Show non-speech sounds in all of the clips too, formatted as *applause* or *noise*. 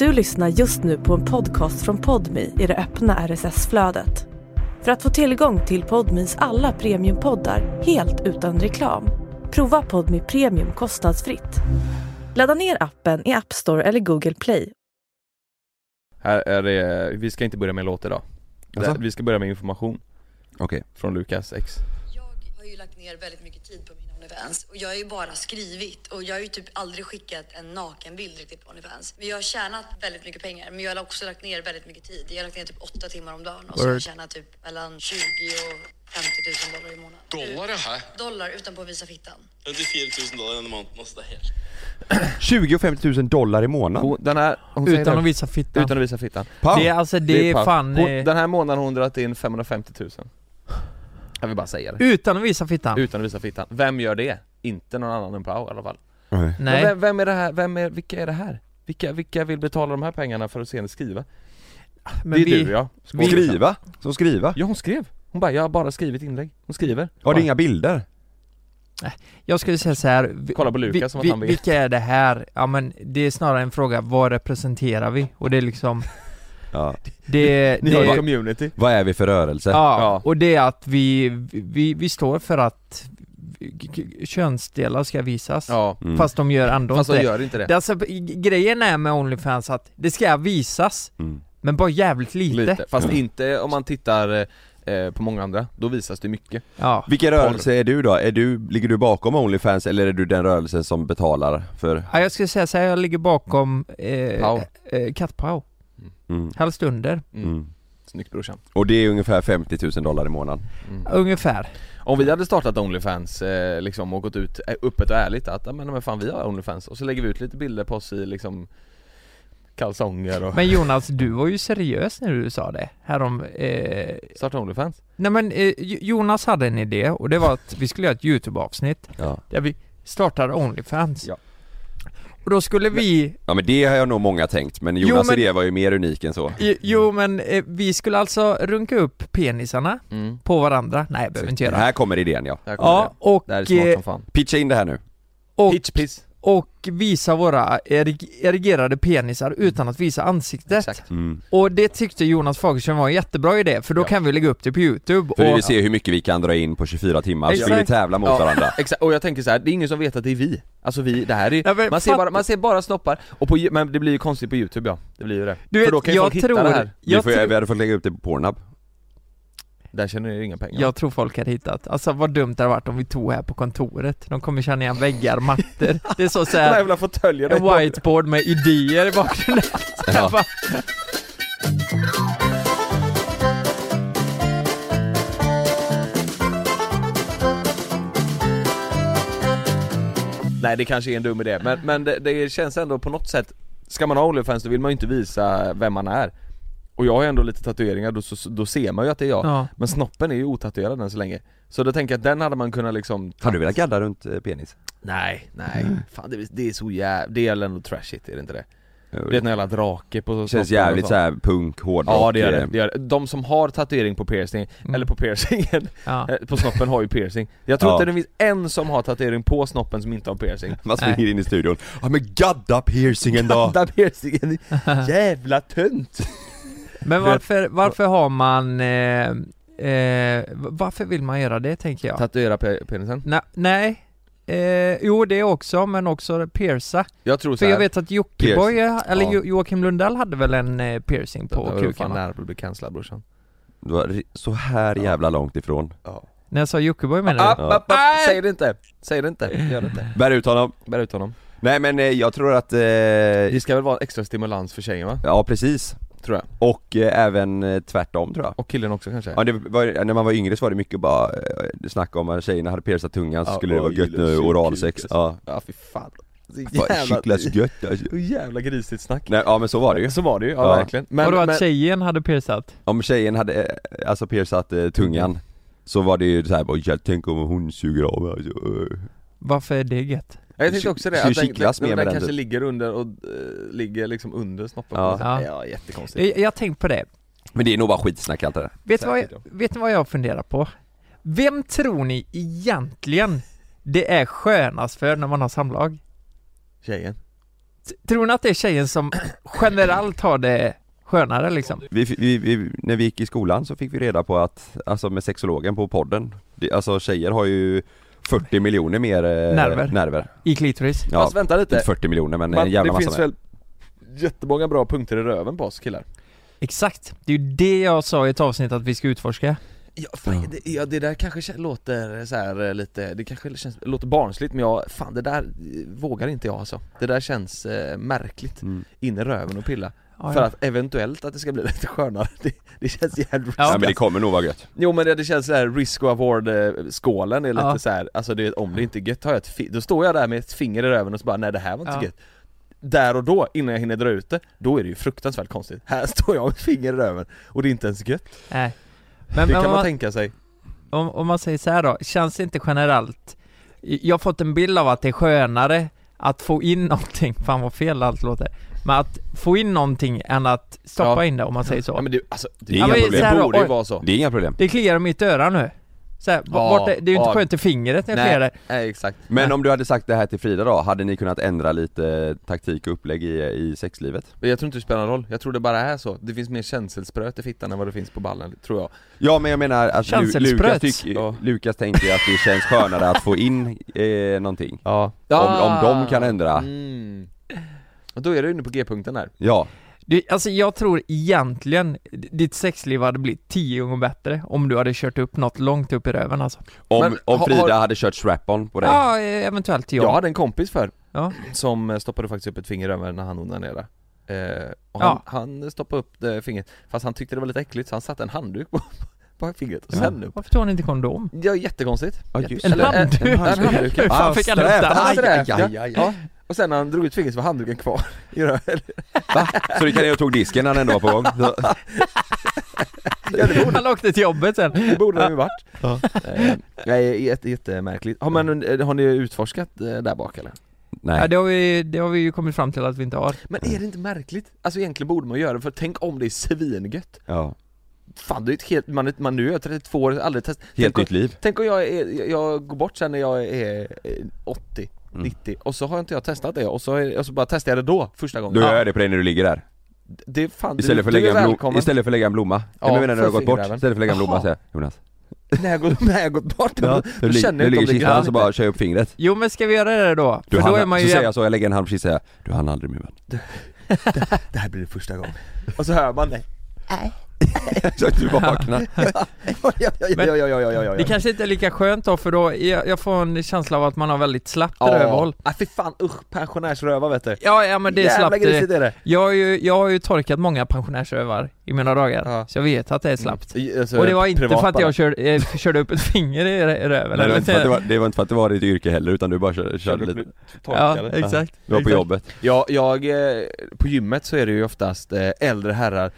Du lyssnar just nu på en podcast från Podmi i det öppna RSS-flödet. För att få tillgång till Podmis alla premiumpoddar helt utan reklam, prova Podmi Premium kostnadsfritt. Ladda ner appen i App Store eller Google Play. Här är det, vi ska inte börja med en låt idag Alltså? Vi ska börja med information Okej. från Lukas X Jag har ju lagt ner väldigt mycket tid på Onlyfans och jag har ju bara skrivit och jag har ju typ aldrig skickat en nakenbild riktigt på Onlyfans. Men jag har tjänat väldigt mycket pengar men jag har också lagt ner väldigt mycket tid. Jag har lagt ner typ åtta timmar om dagen och så har jag tjänat typ mellan 20 och 50 000 dollar i månaden. Dollar, jaha. Dollar utan på att visa fittan. 54 000 dollar under måneden, altså det helt *clears throat* 20 och 50 000 dollar i månaden? Den här, Utan det. att visa fittan. Utan att visa fittan Pow. Det är alltså, det är paus. fan... hon, eh, Den här månaden har hon dragit in 550 000 Jag vill bara säga det Utan att visa fittan? Utan att visa fittan, vem gör det? Inte någon annan än Pau i alla fall Nej. Men vem, vem är det här, vem är, vilka är det här? Vilka, vilka vill betala de här pengarna för att se henne skriva? Men det är vi, du ja Som skriva? Som skriva? Ja hon skrev, hon bara 'Jag har bara skrivit inlägg' Hon skriver Har det inga bilder? Jag skulle säga så här. vi- Kolla på Lukas vi- som att vi- han vet. Vilka är det här? Ja men det är snarare en fråga, vad representerar vi? Och det är liksom, Ja. det, Ni har det en community Vad är vi för rörelse? Ja, Ja. och det är att vi, vi, vi står för att könsdelar ska visas. Ja, Mm. Fast de gör ändå fast inte de gör inte det det. Alltså, grejen är med Onlyfans att det ska visas, Mm. men bara jävligt lite. Lite, fast Ja. inte om man tittar eh, på många andra, då visas det mycket Ja. Vilken rörelse är du då? Är du, ligger du bakom Onlyfans eller är du den rörelsen som betalar för? ja, jag skulle säga så här, jag ligger bakom eh, Pau. eh, Kattpau, Mm. helst under, mm. Mm. Snyggt brorsan Och det är ungefär 50 000 dollar i månaden? mm. ungefär. Om vi hade startat Onlyfans eh, liksom och gått ut eh, öppet och ärligt att men, men fan vi har Onlyfans och så lägger vi ut lite bilder på oss i liksom kalsonger och Men Jonas, du var ju seriös när du sa det, härom, eh, starta Onlyfans nej men eh, Jo- Jonas hade en idé och det var att vi skulle göra ett YouTube-avsnitt Ja. där vi startar Onlyfans. Ja. Och då skulle vi Ja men det har jag nog många tänkt, men Jonas men- idé var ju mer unik än så. Jo, Jo men eh, vi skulle alltså runka upp penisarna mm. på varandra, nej jag behöver inte göra. Här kommer idén ja. Kommer Ja, och, det. det här är smart eh, som fan. Pitcha in det här nu. och, Pitch piss och visa våra erig- erigerade penisar utan att visa ansiktet. Exakt. Mm. Och det tyckte Jonas Fagerström var en jättebra idé, för då Ja. kan vi lägga upp det på youtube För vi och, vill se hur mycket vi kan dra in på 24 timmar, så vill vi Exakt. tävla mot Ja. varandra. *laughs* Exakt, och jag tänker så här, det är ingen som vet att det är vi. Alltså vi, det här är Ja, man, ser bara, man ser bara snoppar, och på, men det blir ju konstigt på youtube ja, det blir ju det. Du För vet, då kan ju jag folk hitta tror, det här, vi, jag, får, tror, vi hade fått lägga upp det på Pornhub där känner ni inga pengar. Jag tror folk hade hittat, alltså vad dumt det hade varit om vi tog här på kontoret. De kommer känna igen väggar, mattor. Det är så såhär, *laughs* jävla fåtöljerna en whiteboard med idéer i bakgrunden. *laughs* Ja. Nej det kanske är en dum idé, men, men det, det känns ändå på något sätt Ska man ha Onlyfans då vill man ju inte visa vem man är Och jag har ju ändå lite tatueringar, då, så, då ser man ju att det är jag ja. Men snoppen är ju otatuerad än så länge Så då tänker jag att den hade man kunnat liksom Hade du velat gadda runt eh, penis? Nej, nej, fan det, det är så jävla, det är ändå trashigt, är det inte det? Ja, Det är en jävla drake på Det känns jävligt såhär punk, hårdrock Ja det gör det, eh, det gör det. De som har tatuering på piercing, Mm. eller på piercingen, *laughs* ja. eh, på snoppen har ju piercing Jag tror Ja. inte det finns en som har tatuering på snoppen som inte har piercing Man springer in i studion, ja men gadda piercingen då! Gadda piercingen, *laughs* jävla tönt! Men varför, varför har man, eh, eh, varför vill man göra det tänker jag? Tatuera pe- penisen? Nej, nej. Eh, jo det också, men också pierca. Jag tror För såhär jag vet att Jockiboi, eller Ja. Jo- Joakim Lundell hade väl en eh, piercing på På kuken fan nära att bli cancellad brorsan Du var ri- så här jävla långt ifrån ja. När jag sa Jockiboi menar du? App, app, app. Nej! Säg det inte, säg det inte, gör det inte Bär ut honom! Bär ut honom Nej men eh, jag tror att, eh, Det ska väl vara extra stimulans för tjejen va? ja precis Tror jag, Och eh, även eh, tvärtom tror jag och killen också kanske? Ja det var, när man var yngre så var det mycket bara eh, snacka om att tjejerna hade piercat tungan så Ja, skulle det och vara gött gillar med kuk, oralsex kuk, Ja, Ja fy fan Så Fan, kittlas gött alltså. så jävla grisigt snack Nej, ja men så var det ju Så var det ju, ja, Ja. verkligen Men, Vadå Men, att men tjejen hade piercat? Om tjejen hade eh, alltså piercat eh, tungan Så var det ju såhär bara, jag tänker om hon suger av mig alltså. eh. Varför är det gött? Jag tänkte också det, att den, den, den, den kanske typ. ligger under och eh, ligger liksom under snoppen Ja. Ja. ja jättekonstigt Jag, jag har tänkt på det. Men det är nog bara skitsnack allt det där Vet du vad, jag- vet ni vad jag funderar på? Vem tror ni egentligen det är skönast för när man har samlag? Tjejen tror ni att det är tjejen som generellt har det skönare liksom? Vi, vi, vi, när vi gick i skolan så fick vi reda på att, alltså med sexologen på podden, det, alltså tjejer har ju 40 miljoner mer eh, Nerver. nerver. I klitoris? Ja, Fast vänta lite, inte 40 miljoner men Man, en jävla det massa finns mer. väl jättemånga bra punkter i röven på oss killar? Exakt, det är ju det jag sa i ett avsnitt att vi ska utforska Ja, fan, Det, ja, det där kanske låter så här eh, lite, det kanske känns, låter barnsligt men jag, fan det där vågar inte jag alltså Det där känns eh, märkligt, Mm. in i röven och pilla Ja, För att eventuellt att det ska bli *laughs* lite skönare, det, det känns jävligt Ja. Ja men det kommer nog vara gött. Jo men det, det känns så här risk och award eh, skålen är lite Ja. så här, alltså det, om det inte är gött har jag ett då står jag där med ett finger i röven och så bara nej det här var inte Ja. gött Där och då, innan jag hinner dra ut det, då är det ju fruktansvärt konstigt Här *laughs* står jag med ett finger i röven och det är inte ens gött Nej. Men, Det men kan man man, tänka sig om, om man säger så här då, känns det inte generellt Jag har fått en bild av att det är skönare att få in någonting, fan vad fel allt låter Men att få in någonting än att stoppa Ja. in det om man säger så Ja men det, alltså, det, är inga men problem. det borde ju vara så Det är inga problem. Det kliar i mitt öra nu så här, Ja, är, det är ju inte ja. skönt i fingret när jag kliar Nej, det nej exakt Men om du hade sagt det här till Frida då, hade ni kunnat ändra lite taktik och upplägg i, i sexlivet? Jag tror inte det spelar någon roll, jag tror det bara är så Det finns mer känselspröt i fittan än vad det finns på ballen, tror jag Ja men jag menar att Lu-. Lukas, tyck, Ja. Lukas tänker att det känns skönare att få in eh, någonting Ja Om- om de kan ändra. mm. Och då är du inne på G-punkten där Ja, det, Alltså jag tror egentligen ditt sexliv hade blivit tio gånger bättre om du hade kört upp något långt upp i röven alltså om, Men om Frida har- hade kört strap-on på dig Ja, eh, eventuellt ja Jag hade en kompis för Ja. Som eh, stoppade faktiskt upp ett finger i röven när han onanerade eh, och Ja. han, han stoppade upp det fingret Fast han tyckte det var lite äckligt så han satte en handduk på, *laughs* på fingret och sen upp Varför tog han inte kondom? Ja jättekonstigt Ja, just En eh, handduk? En, handduk Hur ja. fan fick han upp den? Han hade det, Aj, aj, aj, aj. ja. Och sen när han drog ut fingret så var handduken kvar *laughs* i röven Va? Så du kan ner och tog disken när han ändå var på gång? Så- *laughs* Ja det borde, Han åkte till jobbet sen det borde det ju varit Ja. Eh, Nej, jätte, jättemärkligt. Har, man, eh, har ni utforskat eh, där bak eller? Ja Nej, det har, vi, det har vi ju kommit fram till att vi inte har Men är det inte märkligt? Alltså egentligen borde man göra det, för tänk om det är svingött ja. Fan det är ett helt, man, är- man nu är jag 32 år, aldrig testat Helt nytt liv tänk om jag, är, jag- går bort sen när jag är eh, 80, Mm. 90 och så har inte jag testat det och så, är, och så bara testar jag det då, första gången. Då gör Ja, jag det på dig när du ligger där. Det är fan, Istället för, du, att du är lägga en blom, istället för att lägga en blomma. Ja, ja, men menar när du har gått bort, istället för att lägga en blomma säger jag Jonas. När, jag går, när jag gått bort, Ja, då, du, lig- känner du jag ligger i inte om det kistan så grann bara kör jag upp fingret. Jo men ska vi göra det då? du För hann, då är man Så ju säger jag så, jag lägger en hand precis säger jag, du hann aldrig min vän. Det här blir det första gången. Och så hör man det *laughs* Så att du vaknar. Ja, ja, ja, Men- ja, ja, ja, ja, ja, ja. Det kanske inte är lika skönt då för då, jag, jag får en känsla av att man har väldigt slappt Ja, rövhål. Ah, fy fan usch, pensionärsrövar vet du. Ja, ja men det är Jävla slappt grisigt är det. Jag har, ju, jag har ju torkat många pensionärsrövar i mina dagar, Ja. så jag vet att det är slappt. I- alltså, Och det var inte för att jag körde, eh, körde upp ett finger i rö- i röven Nej, det, var inte för att det, var, det var inte för att det var ditt yrke heller utan du bara körde, körde Körde lite. Ja, torkade. exakt. Du var på exakt. jobbet. Ja, jag, eh, på gymmet så är det ju oftast eh, äldre herrar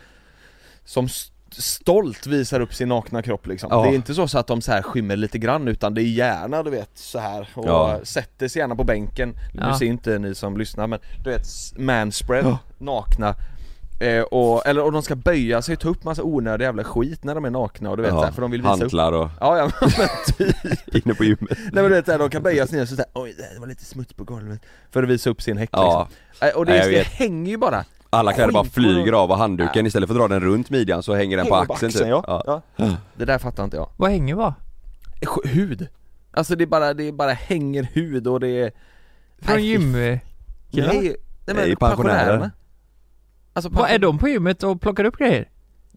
som st- stolt visar upp sin nakna kropp liksom. Ja. Det är inte så, så att de så här skymmer lite grann utan det är gärna du vet så här och Ja. sätter sig gärna på bänken Ja. Nu ser inte ni som lyssnar men du vet manspread, Ja. nakna eh, och, eller, och de ska böja sig och ta upp massa onödig jävla skit när de är nakna och du vet så här, för de vill visa upp Hantlar och Ja ja men typ *laughs* inne på gymmet Nej men du vet de kan böja sig ner och så såhär, oj det var lite smuts på golvet För att visa upp sin häck Ja, liksom. Eh, Och det, Nej, det hänger ju bara alla kläder bara flyger av och handduken istället för att dra den runt midjan så hänger den på axeln typ. ja. Ja. Det där fattar inte jag Vad hänger va? Sk- Hud Alltså det är bara, det är bara hänger hud och det är Från Nej, gym... Nej, nej Nej, men pensionärer. pensionärerna Alltså Vad är de på gymmet och plockar upp grejer?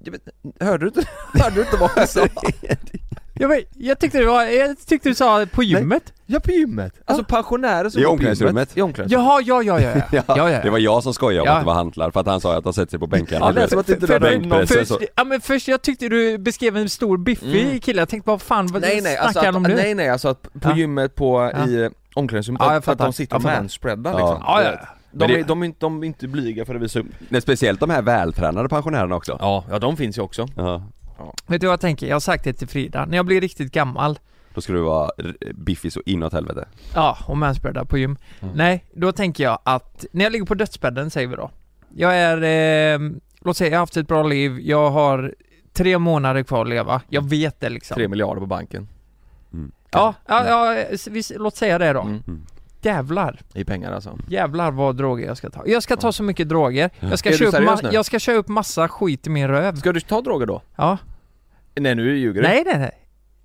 Jag vet- Hörde du inte, *laughs* hörde du inte vad jag sa? *laughs* Jag, vet, jag, tyckte det var, jag tyckte du sa på gymmet Ja på gymmet, alltså pensionärer som I går på omklädningsrummet. gymmet. I omklädningsrummet Jaha, ja, ja, ja, ja, *laughs* ja, ja, ja. Det var jag som skojade om Ja. att det var hantlar för att han sa att han sett sig på bänkarna Ja, det lät som att inte någon bänkpress. Först, så. ja men först, jag tyckte du beskrev en stor biffig Mm. kille, jag tänkte vad fan, vad Nej nej, snackar alltså han om att, nu? nej nej alltså att på Ja. gymmet på, Ja. i omklädningsrummet, Ja, jag att, att fattar. de sitter Jag och fattar. manspreadar Ja. liksom Ja, ja, ja. De, Men det- är, de, är inte, de är inte blyga för att visa upp Men speciellt de här vältränade pensionärerna också Ja, ja de finns ju också Ja, Vet du vad jag tänker? Jag har sagt det till Frida, när jag blir riktigt gammal då ska du vara biffig så inåt helvete Ja, och manspreadar på gym. Mm. Nej, då tänker jag att när jag ligger på dödsbädden säger vi då. Jag är, eh, låt säga jag har haft ett bra liv, jag har tre månader kvar att leva. Jag vet det liksom. Tre miljarder på banken mm. Ja, ja, ja vi, låt säga det då. Mm. Jävlar, I pengar alltså jävlar vad droger jag ska ta. Jag ska ta så mycket droger, jag ska, Är du köra upp, seriös ma- nu? jag ska köra upp massa skit i min röv. Ska du ta droger då? Ja. Nej nu ljuger du Nej nej nej.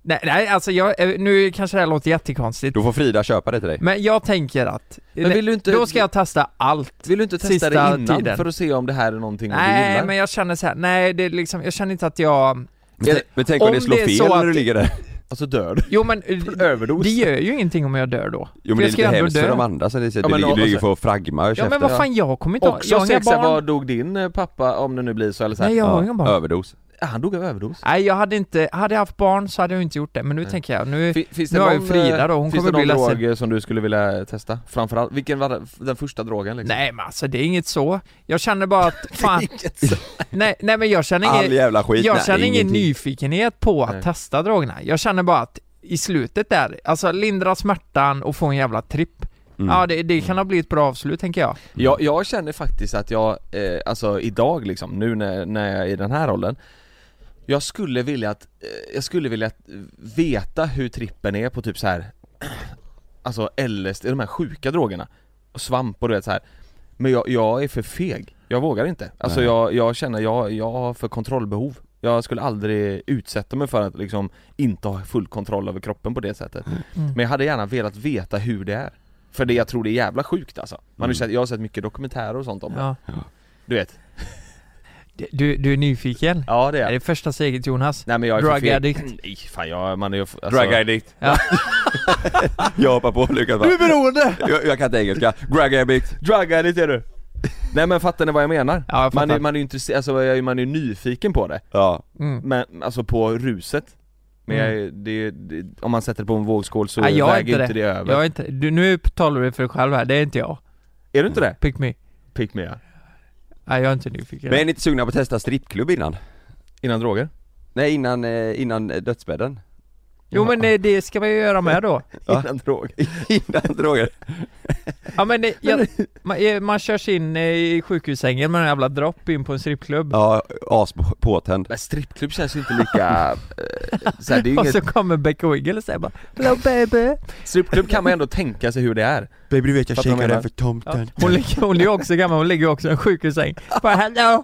Nej, nej alltså jag, eh, nu kanske det här låter jättekonstigt, Då får Frida köpa det till dig. men jag tänker att Men vill du inte, då ska jag testa allt. vill du inte testa sista det innan tiden. för att se om det här är någonting du Nej gillar? men jag känner så här, nej det är liksom, jag känner inte att jag Men, t- men tänk om, om det slår det är fel när du ligger där. Alltså dör du? Jo men, *laughs* Överdos? det gör ju ingenting om jag dör då. Jo men det är lite hemskt för de andra så det, Ja, du, men du så- för att fragma och Ja men vad fan, jag kommer inte ha, jag har inga sexa, barn. vad dog din eh, pappa om det nu blir så eller så här? Nej jag har inga barn. Överdos. Ja, han dog av överdos Nej jag hade inte, hade jag haft barn så hade jag inte gjort det, men nu tänker jag, nu, Fi- Finns nu det har någon, ju Frida då, hon eh, finns kommer det bli någon ledsen. drog eh, som du skulle vilja testa? Framförallt, vilken var den första drogen liksom? Nej men alltså det är inget så, jag känner bara att, *laughs* fan, nej, nej men jag känner All ingen, jävla skit. jag Nej, känner ingen nyfikenhet på att Nej. testa drogerna, jag känner bara att i slutet där, alltså lindra smärtan och få en jävla tripp Mm. Ja det, det kan ha blivit ett bra avslut tänker jag Jag, jag känner faktiskt att jag, eh, alltså idag liksom, nu när, när jag är i den här rollen Jag skulle vilja att, eh, jag skulle vilja att, veta hur trippen är på typ så här *clears throat* Alltså LSD, de här sjuka drogerna. Och svamp och du vet så här. Men jag, jag är för feg, jag vågar inte. Alltså jag, jag känner, jag, jag har för kontrollbehov. Jag skulle aldrig utsätta mig för att liksom inte ha full kontroll över kroppen på det sättet. Mm. Men jag hade gärna velat veta hur det är. För det jag tror det är jävla sjukt alltså. Man har Mm. sett, Jag har sett mycket dokumentärer och sånt om det. Ja. Du vet du, du är nyfiken? Ja det Är är det första steget Jonas? Nej men jag är Drug feg. addict. Nej fan jag, man är ju, alltså, Drag addict. Ja. *laughs* jag hoppar på Lukas bara. Du är beroende! Jag, jag kan inte engelska. Drag addict. Drug addict är du Nej men fattar ni vad jag menar? Ja, jag man, är, man är ju intresserad, alltså jag man är ju nyfiken på det Ja. Mm. Men alltså på ruset Men jag, är- det, det, om man sätter det på en vågskål så Nej, jag är väger inte inte det, över Jag är inte, du, nu talar du för dig själv här, det är inte jag Är du inte det? Pick me Pick me ja. Nej jag är inte nyfiken Men är ni inte sugna på att testa strippklubb innan? Innan droger? Nej innan, eh, innan eh, dödsbädden. Jo men det, det ska man ju göra med då. *laughs* *laughs* Innan droger? innan *laughs* droger. Ja men det, jag, man, eh, man körs in eh, i sjukhussängen med en jävla dropp in på en strippklubb Ja, as på- påtänd. Men strippklubb känns ju inte lika, eh, så här, det är ju Och inget, så kommer Becka Wiggle och säger bara 'Hello baby' strippklubb kan man ändå tänka sig hur det är Baby du vet jag Fattar du vad jag shakar den menar? för ja. tomten. hon, ligger, hon är ju också gammal, hon ligger också i en sjukhussäng Bara 'Hello'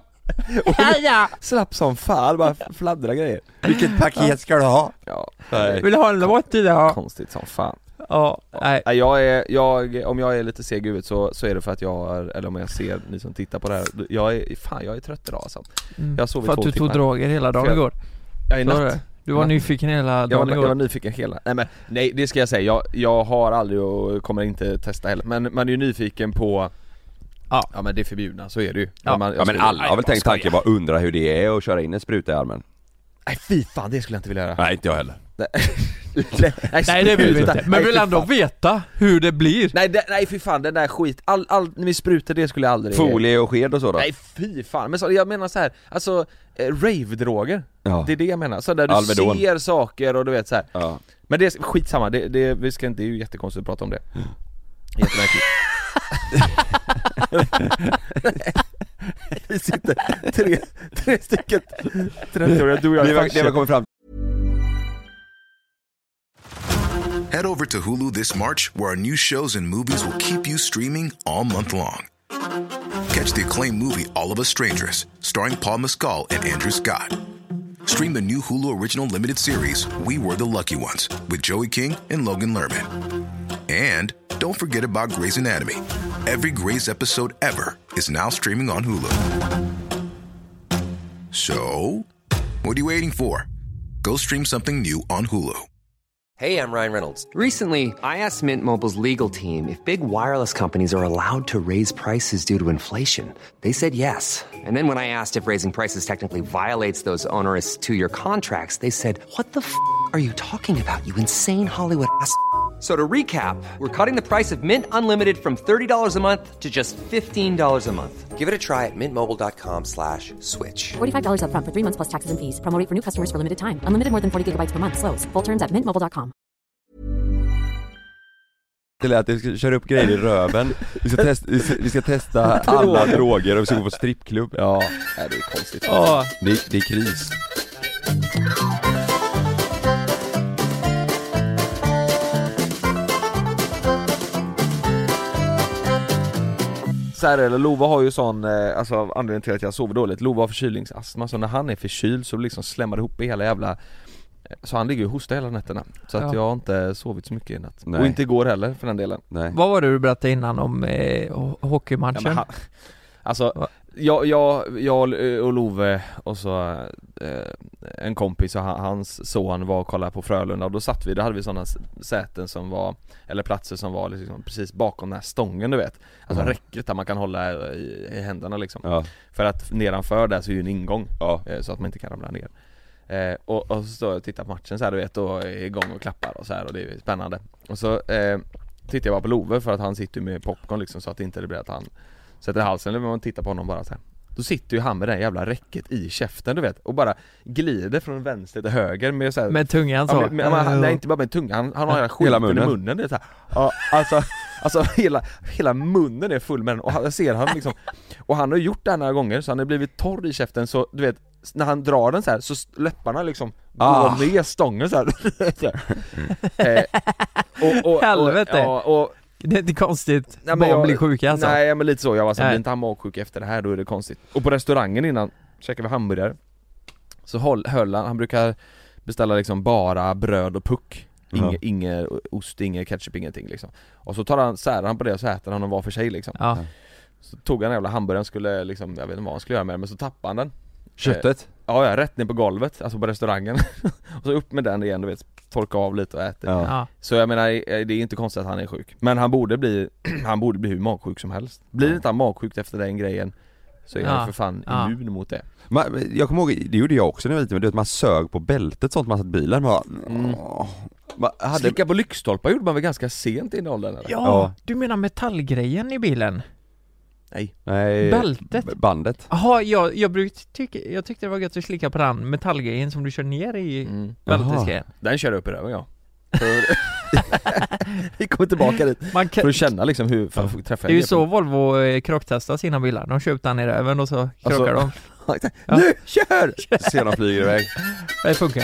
Hello! Slapp som fan, bara fladdra grejer Vilket paket ska du ha? Ja, Nej. Vill du ha en låt idag? konstigt som fan Ja, nej jag är, jag, om jag är lite seg i huvudet så, så är det för att jag har, eller om jag ser ni som tittar på det här, jag är, fan jag är trött idag alltså mm. Jag har sovit För att två du tog timmar. droger hela dagen jag- igår Jag är Så var natt. Du var nyfiken hela jag dagen var, jag var nyfiken hela, nej men, nej det ska jag säga, jag, jag har aldrig och kommer inte testa heller Men man är ju nyfiken på Ja. Ja men det är förbjudna, så är det ju Ja. man, Ja men alla har väl jag tänkt tanken, bara undra hur det är att köra in en spruta i armen? Nej fy fan, det skulle jag inte vilja göra Nej inte jag heller. Nej, *laughs* Nej det vill vi inte, men Nej, vill ändå fan. veta hur det blir Nej, det, nej fy fan, den där skit, all, all, med sprutor det skulle jag aldrig Folie och sked och så då? Nej fy fan, men så, jag menar så här, alltså eh, rave-droger, Ja. det är det jag menar, så där du Alvedon. ser saker och du vet så här. ja. Men det är skitsamma, det, det, vi ska inte, det är ju jättekonstigt att prata om det Jättemärkligt Vi sitter tre, tre stycken 30-åriga, du och jag Det är var, det var farsor. kommit fram Head over to Hulu this March, where our new shows and movies will keep you streaming all month long. Catch the acclaimed movie All of Us Strangers, starring Paul Mescal and Andrew Scott. Stream the new Hulu original limited series We Were the Lucky Ones with Joey King and Logan Lerman. And don't forget about Grey's Anatomy. Every Grey's episode ever is now streaming on Hulu. So, what are you waiting for? Go stream something new on Hulu. Hey, I'm Ryan Reynolds. Recently, I asked Mint Mobile's legal team if big wireless companies are allowed to raise prices due to inflation. They said yes. And then when I asked if raising prices technically violates those onerous two year contracts, they said, What the f are you talking about, you insane Hollywood ass? F- So to recap, we're cutting the price of Mint Unlimited from $30 a month to just $15 a month. Give it a try at mintmobile.com slash switch. $45 upfront for three months plus taxes and fees. Promo rate for new customers for limited time. Unlimited more than 40 gigabytes per month. Slows. Full terms at mintmobile.com. till att vi ska köra upp grejer i röven Vi ska, testa, vi ska, vi ska testa alla droger och vi ska gå på strippklubb Ja, nej, det är konstigt Ja, det, det är kris så här är det, Lova har ju sån, eh, alltså anledningen till att jag sover dåligt, Lova har förkylningsastma så när han är förkyld så liksom slämmar det ihop i hela jävla eh, så han ligger ju och hostar hela nätterna, så att Ja. jag har inte sovit så mycket i natt. Nej. Och inte igår heller för den delen. Nej. Vad var det du berättade innan om eh, ho- Ja, hockeymatchen? men han, alltså, Va? Jag, jag, jag och Love och så eh, en kompis och han, hans son var och kollade på Frölunda och då satt vi, då hade vi sådana säten som var, eller platser som var liksom precis bakom den här stången du vet. Alltså Mm. räcket där man kan hålla i, i händerna liksom. Ja, För att nedanför där så är ju en ingång ja, eh, så att man inte kan ramla ner. Eh, och, och så står jag och tittar på matchen så här, du vet och är igång och klappar och så här och det är spännande. Och så eh, tittar jag bara på Love för att han sitter med popcorn liksom så att det inte blir att han sätter halsen eller man tittar på honom bara så här. Då sitter ju han med det jävla räcket i käften du vet och bara glider från vänster till höger med så här, Med tungan så? Ja, men, men, han- nej inte bara med tungan, han, han har hela skiten Hela i munnen. munnen det är så här. Ja, alltså, alltså hela, hela munnen är full med den och han, jag ser han liksom Och han har gjort det här några gånger så han har blivit torr i käften så du vet när han drar den så här så läpparna liksom Ah. går med stången så här. *laughs* *laughs* Eh, och, och, Helvete. Och, ja, och, Det är inte konstigt, Nej, men barn jag- blir sjuka alltså. Nej men lite så, jag var så Nej. blir inte han magsjuk efter det här då är det konstigt. Och på restaurangen innan, käkade vi hamburgare. Så höll, höll han, han brukar beställa liksom bara bröd och puck. Inge, Ja. Inget ost, inget ketchup, ingenting liksom. Och så tar han, särar han på det och så äter han dem var för sig liksom. Ja, Så tog han den jävla hamburgaren skulle liksom, jag vet inte vad han skulle göra med den men så tappade han den. Köttet? Ja ja, rätt ner på golvet, alltså på restaurangen *laughs* Och så upp med den igen du vet, torka av lite och äta Ja. ja. så jag menar, eh, det är inte konstigt att han är sjuk Men han borde bli, *clears throat* han borde bli hur magsjuk som helst Blir inte han magsjuk efter den grejen Så är Ja, han för fan ja. immun mot det Man, jag kommer ihåg, det gjorde jag också när jag var liten, men du vet man sög på bältet sånt man satt i bilen man, Mm. Man hade, Slicka på lyktstolpar gjorde man väl ganska sent i åldern eller? ja, Ja. du menar metallgrejen i bilen? Nej. Nej, Bältet? b- Bandet. Jaha, jag, jag, brukte tycka, jag tyckte det var gött att slicka på den metallgrejen som du kör ner i mm. bältesgrejen. Den kör jag upp i röven ja. *laughs* För- *laughs* Vi kommer tillbaka dit. Man kan, För att känna liksom hur, fan, får träffa Det är ju så Volvo eh, krocktestar sina bilar, de kör upp den i röven och så krockar Alltså- de. *laughs* Ja. Nu, kör! ser de flyger iväg. Det funkar.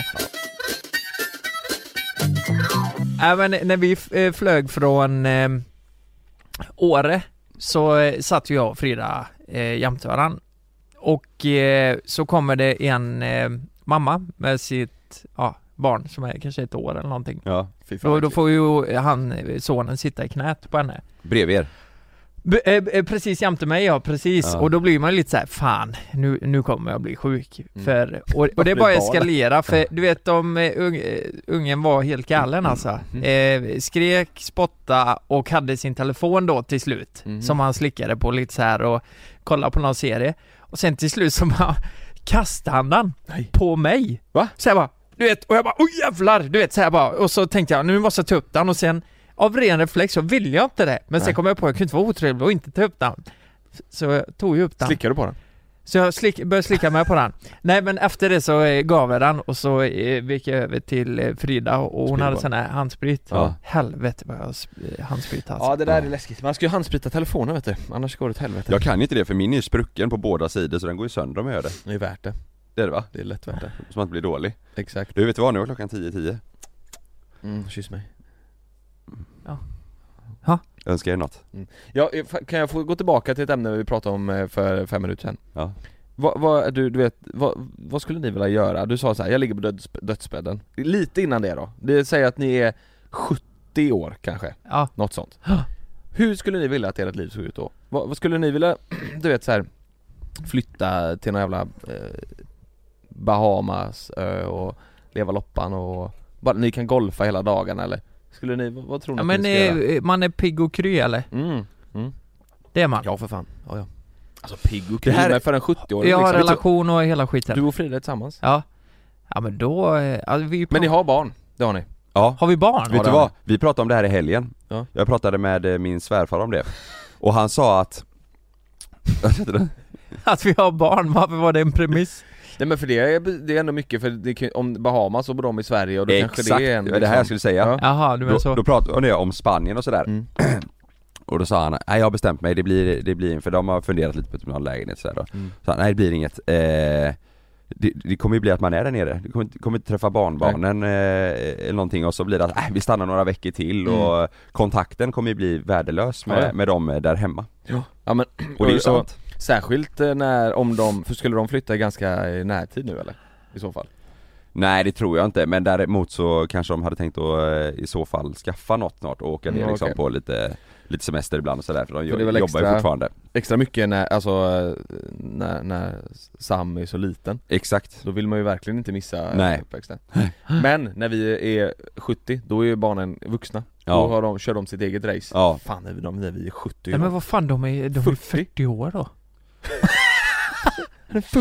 Äh, men när vi eh, flög från eh, Åre så eh, satt ju jag och Frida eh, jämte varann. Och eh, så kommer det en eh, mamma med sitt ja, barn som är kanske ett år eller någonting. Ja, Fy fan, Då, då får ju han, eh, sonen, sitta i knät på henne. Bredvid er B- eh, eh, precis jämte mig ja, precis. Ja. Och då blir man lite så här: fan, nu, nu kommer jag bli sjuk. Mm. För, och, och det bara eskalera, för du vet om eh, eh, ungen var helt galen alltså. Mm. Eh, skrek, spotta och hade sin telefon då till slut. Mhm. Som han slickade på lite så här och kollade på någon serie. Och sen till slut så bara *laughs* kastade han den Nej. på mig. Va? Så jag bara, du vet, och jag bara, oj jävlar! Du vet så här bara, och så tänkte jag, nu måste jag ta upp den och sen av ren reflex så ville jag inte det. Men sen Nej. kom jag på att jag kunde inte vara otrevlig och inte ta upp den. Så jag tog ju upp den. Slickar du på den? Så jag slick, började slicka med på den. *laughs* Nej men efter det så eh, gav jag den och så eh, gick jag över till eh, Frida och hon Sprit hade sån här handsprit. Ja. Helvete vad jag sp- handsprit alltså. Ja det där är läskigt, man ska ju handsprita telefonen vet du, annars går det åt helvete Jag kan inte det för min är ju sprucken på båda sidor så den går ju sönder om jag gör det Det är värt det, Det är det va? det är lätt värt det Så man inte blir dålig Exakt Du vet vad, nu är klockan 10.10 mm, Kyss mig Önskar er något? Ja, eh, kan jag få gå tillbaka till ett ämne vi pratade om eh, för fem minuter sedan? Ja. Vad, vad, du, du vet, vad, vad skulle ni vilja göra? Du sa så här, jag ligger på döds, dödsbädden Lite innan det då, det säger att ni är 70 år kanske, Ja. något sånt Hur skulle ni vilja att ert liv såg ut då? Vad, vad skulle ni vilja, *clears throat* du vet så här Flytta till någon jävla eh, Bahamas ö och leva loppan och bara, ni kan golfa hela dagarna eller? Skulle ni, vad, tror ni Ja att men ni ska göra? eh, man är pigg och kry eller? Mm, mm. Det är man. Ja för fan, ja ja Alltså pigg och Det här- kry, men för en 70-åring jag har liksom. relation och hela skiten. Du och Frida är tillsammans? Ja. Ja men då, eh, alltså, vi Men ni har barn, det har ni? Ja, Har vi barn? vet du vad? Vi pratade om det här i helgen Ja. Jag pratade med eh, min svärfar om det Och han sa att? *laughs* Att vi har barn, varför var det en premiss? Nej men för det är, det är ändå mycket för det, om Bahamas så bor de i Sverige och då kanske Exakt, det är en det var det här jag skulle säga Ja. Jaha, du menar Då, så? då pratade jag om Spanien och sådär Mm. *clears throat* Och då sa han, nej jag har bestämt mig, det blir, det blir, för de har funderat lite på typ någon lägenhet sådär då Mm. Så han, nej det blir inget, eh, det det, kommer ju bli att man är där nere, du kommer, inte- kommer inte träffa barnbarnen eh, eller någonting och så blir det att äh, vi stannar några veckor till Mm. och kontakten kommer ju bli värdelös med, Ja, ja. med dem där hemma Ja men, *clears throat* Och det är ju sant Särskilt eh, när, om de, för skulle de flytta i ganska i närtid nu eller? I så fall? Nej det tror jag inte, men däremot så kanske de hade tänkt att eh, i så fall skaffa något snart och åka ner Mm, liksom på lite, lite semester ibland och sådär för de För det är väl jobbar extra- ju fortfarande Extra mycket när, alltså, eh, när, när Sam är så liten Exakt Då vill man ju verkligen inte missa eh, Nej. uppväxten Men när vi är 70, då är ju barnen vuxna Ja. Då har de, kör de sitt eget race Ja. Fan när vi, de, när vi är 70 Nej men vad fan, de är, de är 40. 40 år då?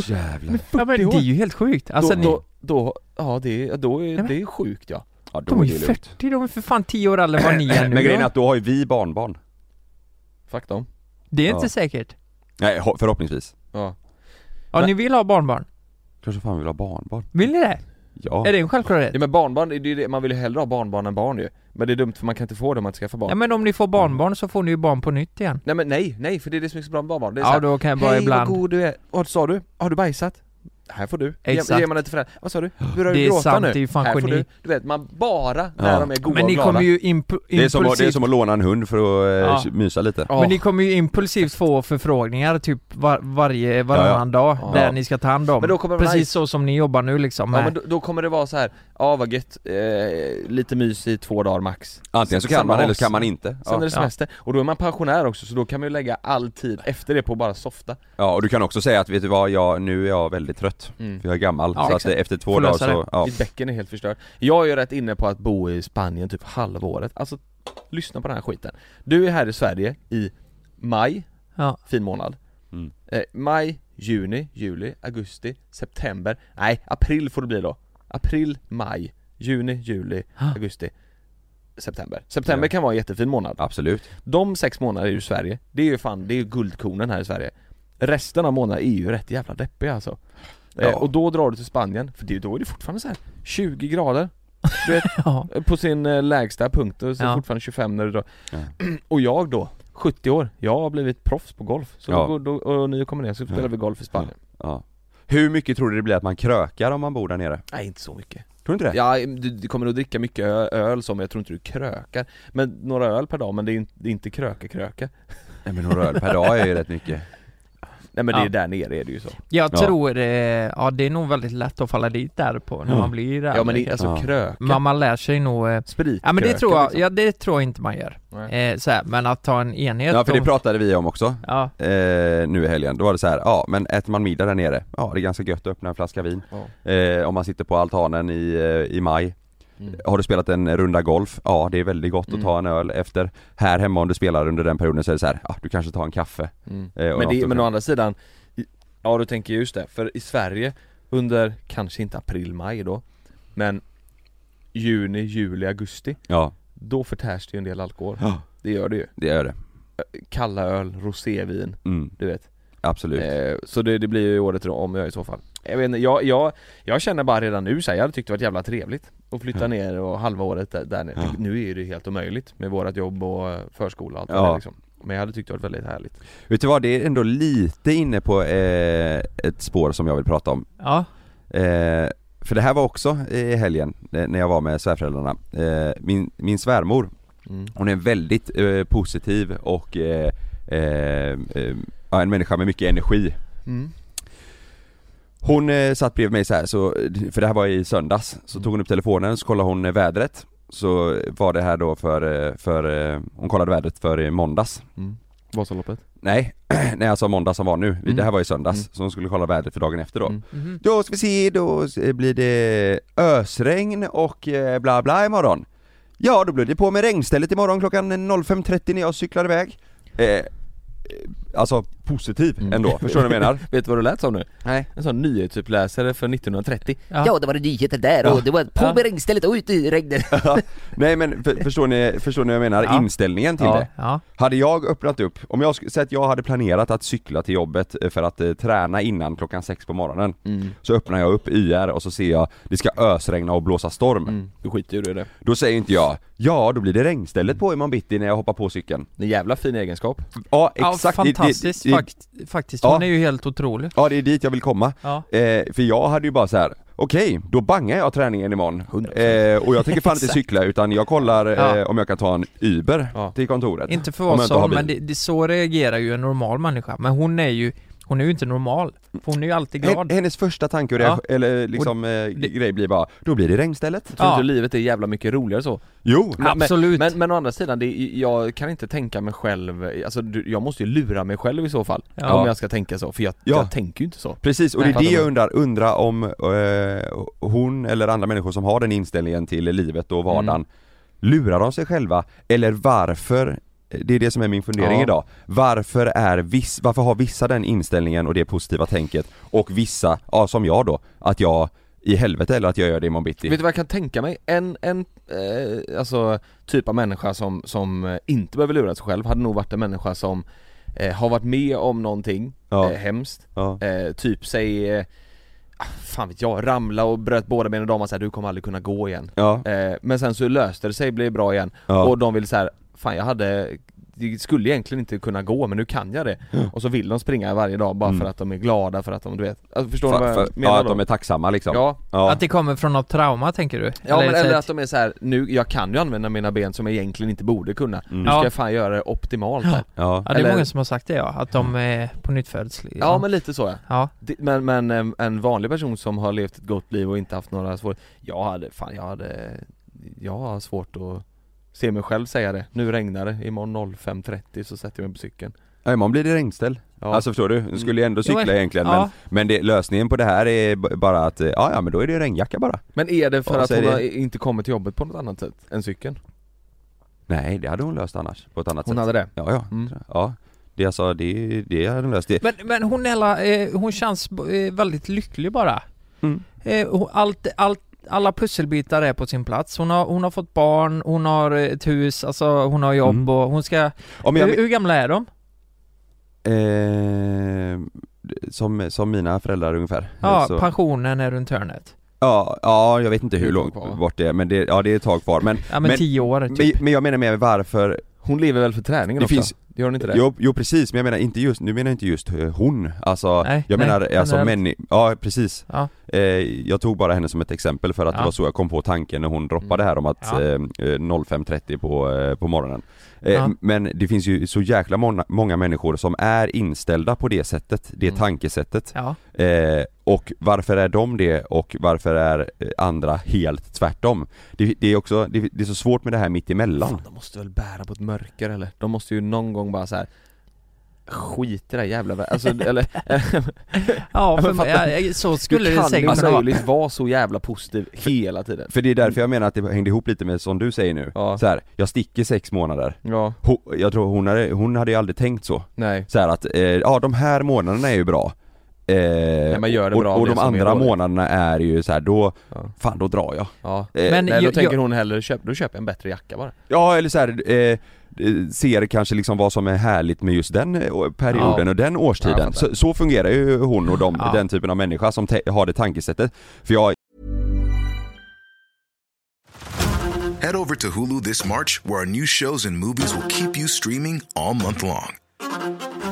Jävlar. Ja men det är ju helt sjukt, alltså då, ni, då, då, ja det är, då är, men- det är sjukt ja. Ja då de är ju det lugnt. 40, de är för fan 10 år äldre än vad ni är nu Men grejen är att då har ju vi barnbarn. Fuck dem. Det är inte Ja. säkert. Nej ho- förhoppningsvis. Ja. Ja ni vill ha barnbarn? Kanske fan vill ha barnbarn. Vill ni det? Ja. Är det en självklarhet? Ja men barnbarn, det är ju det, man vill ju hellre ha barnbarn än barn ju. Men det är dumt för man kan inte få det om man inte skaffar barn. Ja men om ni får barnbarn så får ni ju barn på nytt igen. Nej men nej, nej för det är det som är så bra med barnbarn, det är Ja så här, då kan jag bara Hej ibland. vad god du är, vad sa du? Har du bajsat? Här får du, Exakt. Ge, ger man det till föräldrar, vad sa du? Börjar Det du är gråta sant, nu? det är ju fan här får geni. du, du vet man bara när Ja. de är goda Men och ni glada kommer ju imp- det är, som att, det är impulsivt som att låna en hund för att Ja. eh, mysa lite Ja. Men ni kommer ju impulsivt få förfrågningar typ var, varje, varannan dag Ja. där ni ska ta hand om Men då kommer de Precis här- så som ni jobbar nu liksom Ja men då, då kommer det vara så här. ja vad gött, eh, lite mys i två dagar max Antingen så kan Sen man eller så kan man inte Sen ja. är det semester, och då är man pensionär också så då kan man ju lägga all tid efter det på att bara softa ja och du kan också säga att vet du vad, jag, nu är jag väldigt trött Mm. För jag är gammal, Ja, så att exakt. efter två dagar så, ja. Mitt bäcken är helt förstört Jag är ju rätt inne på att bo i Spanien typ halvåret, alltså lyssna på den här skiten. Du är här i Sverige i maj, Ja. fin månad. Mm. eh, Maj, juni, juli, augusti, september. Nej, april får det bli då. April, maj, juni, juli, augusti September. September Ja. kan vara en jättefin månad. Absolut. De sex månader är ju Sverige, det är ju fan, det är ju guldkornen här i Sverige. Resten av månaderna är ju rätt jävla deppiga alltså Ja. Och då drar du till Spanien, för det, då är det fortfarande så här 20 grader Du vet, *laughs* Ja. på sin eh, lägsta punkt och så Ja. fortfarande 25 när du drar Ja. *clears throat* Och jag då, 70 år, jag har blivit proffs på golf Så Ja. då, då, och ni kommer ner så spelar Ja. vi golf i Spanien ja. Hur mycket tror du det blir att man krökar om man bor där nere? Nej inte så mycket Tror du inte det? Ja, du, du kommer nog dricka mycket öl som jag tror inte du krökar Men några öl per dag, men det är inte, det är inte kröka kröka Nej men några öl per dag är ju rätt mycket *laughs* Nej men det är Ja. där nere är det ju så Jag Ja. tror, eh, ja det är nog väldigt lätt att falla dit där på när Ja. man blir där Ja men det, alltså Ja. kröka, Men man lär sig nog, eh, sprit ja men det tror jag, liksom. ja det tror jag inte man gör Nej. eh, så här, men att ta en enhet Ja för det och- pratade vi om också Ja, eh, nu i helgen, då var det så här, ja men äter man middag där nere, ja det är ganska gött att öppna en flaska vin Ja. eh, Om man sitter på altanen i, eh, i maj Mm. Har du spelat en runda golf? Ja det är väldigt gott Mm. att ta en öl efter Här hemma om du spelar under den perioden så är det så här, ja du kanske tar en kaffe Mm. Eh, Men, det, men å andra sidan, ja du tänker just det, för i Sverige under, kanske inte april, maj då Men juni, juli, augusti Ja, Då förtärs det ju en del alkohol Ja. Det gör det ju det gör det Kalla öl, rosévin, mm, du vet Absolut eh, Så det, det blir ju året om jag i så fall Jag vet inte, jag, jag, jag känner bara redan nu så här, jag hade tyckt det varit jävla trevligt Att flytta Ja. ner och halva året där, där nere. Ja. Nu är det ju helt omöjligt med vårat jobb och förskola och allt Ja. det liksom Men jag hade tyckt det varit väldigt härligt Vet du vad, det är ändå lite inne på eh, ett spår som jag vill prata om ja, Eh, för det här var också i helgen eh, när jag var med svärföräldrarna. Eh, min, min svärmor, mm. hon är väldigt eh, positiv och eh, eh, eh, ja, en människa med mycket energi. Mm. Hon eh, satt bredvid mig så här, så, för det här var i söndags, så tog hon upp telefonen så kollade hon eh, vädret. Så var det här då för, eh, för eh, hon kollade vädret för i måndags. Mm. Vasaloppet Nej, *clears throat* nej alltså måndag som var nu, Mm. det här var i söndags, Mm. så hon skulle kolla vädret för dagen efter då. Mm. mhm. Då ska vi se, då blir det ösregn och bla bla imorgon Ja, då blir det på med regnstället imorgon klockan 05.30 när jag cyklar iväg eh, Alltså positiv Mm. ändå, förstår du vad jag menar? *laughs* Vet du vad du lät som nu? Nej En sån nyhetsuppläsare för 1930 Ja. det var det nyheter där och det var på Ja. med regnstället och ut i regnet. *laughs* Nej men för, förstår ni, förstår ni vad jag menar? Ja. Inställningen till Ja. det ja, Hade jag öppnat upp, om jag sk- säger att jag hade planerat att cykla till jobbet eh, för att eh, träna innan klockan sex på morgonen mm. Så öppnar jag upp YR och så ser jag, det ska ösregna och blåsa storm Mm. Du skiter ju i det Då säger inte jag, ja då blir det regnstället på imorgon bitti när jag hoppar på cykeln Det är en jävla fin egenskap Ja Ja, exakt, det, det, fantastiskt det är fakt, faktiskt. Ja. Hon är ju helt otrolig. Ja det är dit jag vill komma. Ja. Eh, för jag hade ju bara så här. okej, då bangar jag träningen imorgon. Eh, och jag tänker fan inte *laughs* cykla utan jag kollar eh, Ja. om jag kan ta en Uber Ja. till kontoret. Inte för oss men det, det, så reagerar ju en normal människa. Men hon är ju, hon är ju inte normal. För hon är ju alltid glad. Hen- Hennes första tanke och Ja. eller liksom eh, grej blir bara, då blir det regnstället. Tror Ja. inte livet är jävla mycket roligare så Jo! Men- Absolut. Men, men å andra sidan, det, jag kan inte tänka mig själv, alltså jag måste ju lura mig själv i så fall Ja. Om jag ska tänka så, för jag, Ja. jag tänker ju inte så Precis, och det är det jag undrar, undrar om eh, hon eller andra människor som har den inställningen till livet och vardagen Mm. Lurar de sig själva? Eller varför? Det är det som är min fundering Ja. idag. Varför är viss, varför har vissa den inställningen och det positiva tänket och vissa, ja som jag då, att jag i helvete eller att jag gör det imorgon bitti? Vet du vad jag kan tänka mig? En, en eh, alltså, typ av människa som, som eh, inte behöver lura sig själv hade nog varit en människa som eh, har varit med om någonting Ja. eh, hemskt Ja. eh, Typ säg, eh, ah, fan vet jag, ramla och bröt båda benen och de var såhär, du kommer aldrig kunna gå igen Ja. eh, Men sen så löste det sig, blev bra igen Ja. och de vill så här, fan jag hade det skulle egentligen inte kunna gå men nu kan jag det Och så vill de springa varje dag bara Mm. för att de är glada för att de, du vet, alltså, förstår du För, vad jag för, menar ja, att de är tacksamma liksom. Ja, ja. Att det kommer från något trauma tänker du? Ja men så eller att- de är så här, nu, jag kan ju använda mina ben som jag egentligen inte borde kunna Nu ska Ja. jag fan göra det optimalt här ja. Ja det är eller- många som har sagt det ja, att de är på nytt föds Ja men lite så ja. Ja, Det- Men, men em, en vanlig person som har levt ett gott liv och inte haft några svårigheter Jag hade, fan jag hade Jag har svårt att se mig själv säga det Nu regnar det, imorgon 05.30 så sätter jag mig på cykeln Ja, imorgon blir det regnställ. Ja. Alltså förstår du? Du skulle ju ändå Jo, cykla egentligen ja. men, men det, lösningen på det här är bara att, eh, ja ja men då är det regnjacka bara. Men är det för att hon det- har inte kommit till jobbet på något annat sätt än cykeln? Nej det hade hon löst annars, på ett annat Hon sätt. hade det? Ja ja, Mm. ja. Det jag sa, det, det hade hon löst. Det. Men, men hon Ella, eh, hon känns eh, väldigt lycklig bara. Mm. Eh, hon- allt, allt, alla pusselbitar är på sin plats. Hon har, hon har fått barn, hon har eh, ett hus, alltså hon har jobb Mm. och hon ska... Om jag, hur, hur gamla är de? eh, som, som mina föräldrar ungefär. Ja, Så- pensionen är runt hörnet. ja, ja, jag vet inte hur långt bort det är men det, ja det är ett tag kvar men, Ja men, Men- tio år typ. men, men jag menar mer varför Hon lever väl för träningen Det också? finns- Gör hon inte det? Jo, jo precis, men jag menar inte just, nu menar jag inte just eh, hon, alltså Nej, jag nej, menar alltså männi- ja precis Ja. eh, Jag tog bara henne som ett exempel för att det Ja. var så jag kom på tanken när hon droppade Mm. här om att Ja. eh, eh, 05.30 på, eh, på morgonen eh, Ja. Men det finns ju så jäkla många, många människor som är inställda på det sättet, det Mm. tankesättet eh, Och varför är de det och varför är eh, andra helt tvärtom? Det, det är också, det, det är så svårt med det här mitt emellan Fan, de måste väl bära på ett mörker eller? De måste ju någon gång bara så här. Skit i det här jävla alltså, *laughs* eller Ja, för, fattar- ja, *laughs* så skulle Du det kan säkert inte kunna vara. möjligt vara så jävla positiv hela tiden För det är därför jag menar att det hängde ihop lite med som du säger nu Ja. så här, jag sticker sex månader Ja, Hon, Jag tror hon hade, hon hade ju aldrig tänkt så nej Så här att, eh, ja de här månaderna är ju bra eh, man gör det och, och de andra månaderna är ju så här, då, Ja. fan då drar jag Ja, eh, Men nej då jag- tänker jag- hon hellre, köp, då köper jag en bättre jacka bara Ja eller så här, eh, ser kanske liksom vad som är härligt med just den eh, perioden Ja. och den årstiden. så, så fungerar ju hon och de, Ja. den typen av människa som har det tankesättet. För jag Head over to Hulu this March, where our new shows and movies will keep you streaming all month long.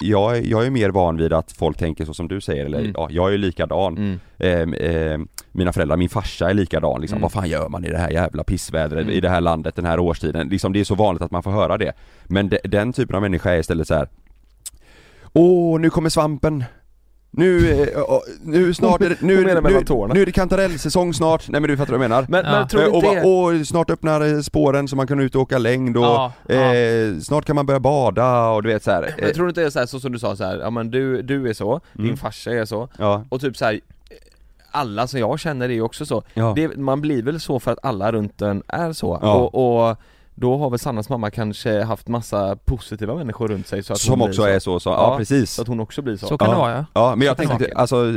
jag, är- jag är mer van vid att folk tänker så som du säger, eller Mm. ja, jag är likadan. Mm. Ehm, ehm, mina föräldrar, min farsa är likadan liksom. Mm. Vad fan gör man i det här jävla pissvädret, Mm. i det här landet, den här årstiden? Liksom det är så vanligt att man får höra det. Men de, den typen av människa är istället så här. Åh, nu kommer svampen! Nu, eh, nu snart är det, nu, nu, nu är det kantarellsäsong snart, nej men du fattar vad jag menar Men, Ja. men tror Eh, och, inte det? och snart öppnar eh, spåren så man kan ut och åka längd och Ja, ja. eh, snart kan man börja bada och du vet så här. eh, Men tror du inte det är så, här, så som du sa så här, ja men du, du är så, din Mm. farsa är så, Ja, och typ så här. alla som jag känner är ju också så. ja. Det, man blir väl så för att alla runt en är så, Ja. och, och då har väl Sannas mamma kanske haft massa positiva människor runt sig så att hon som blir också så. är så, så ja, Ja, precis. Så att hon också blir så. Så kan Ja. det vara ja. Ja men jag det tänkte, alltså,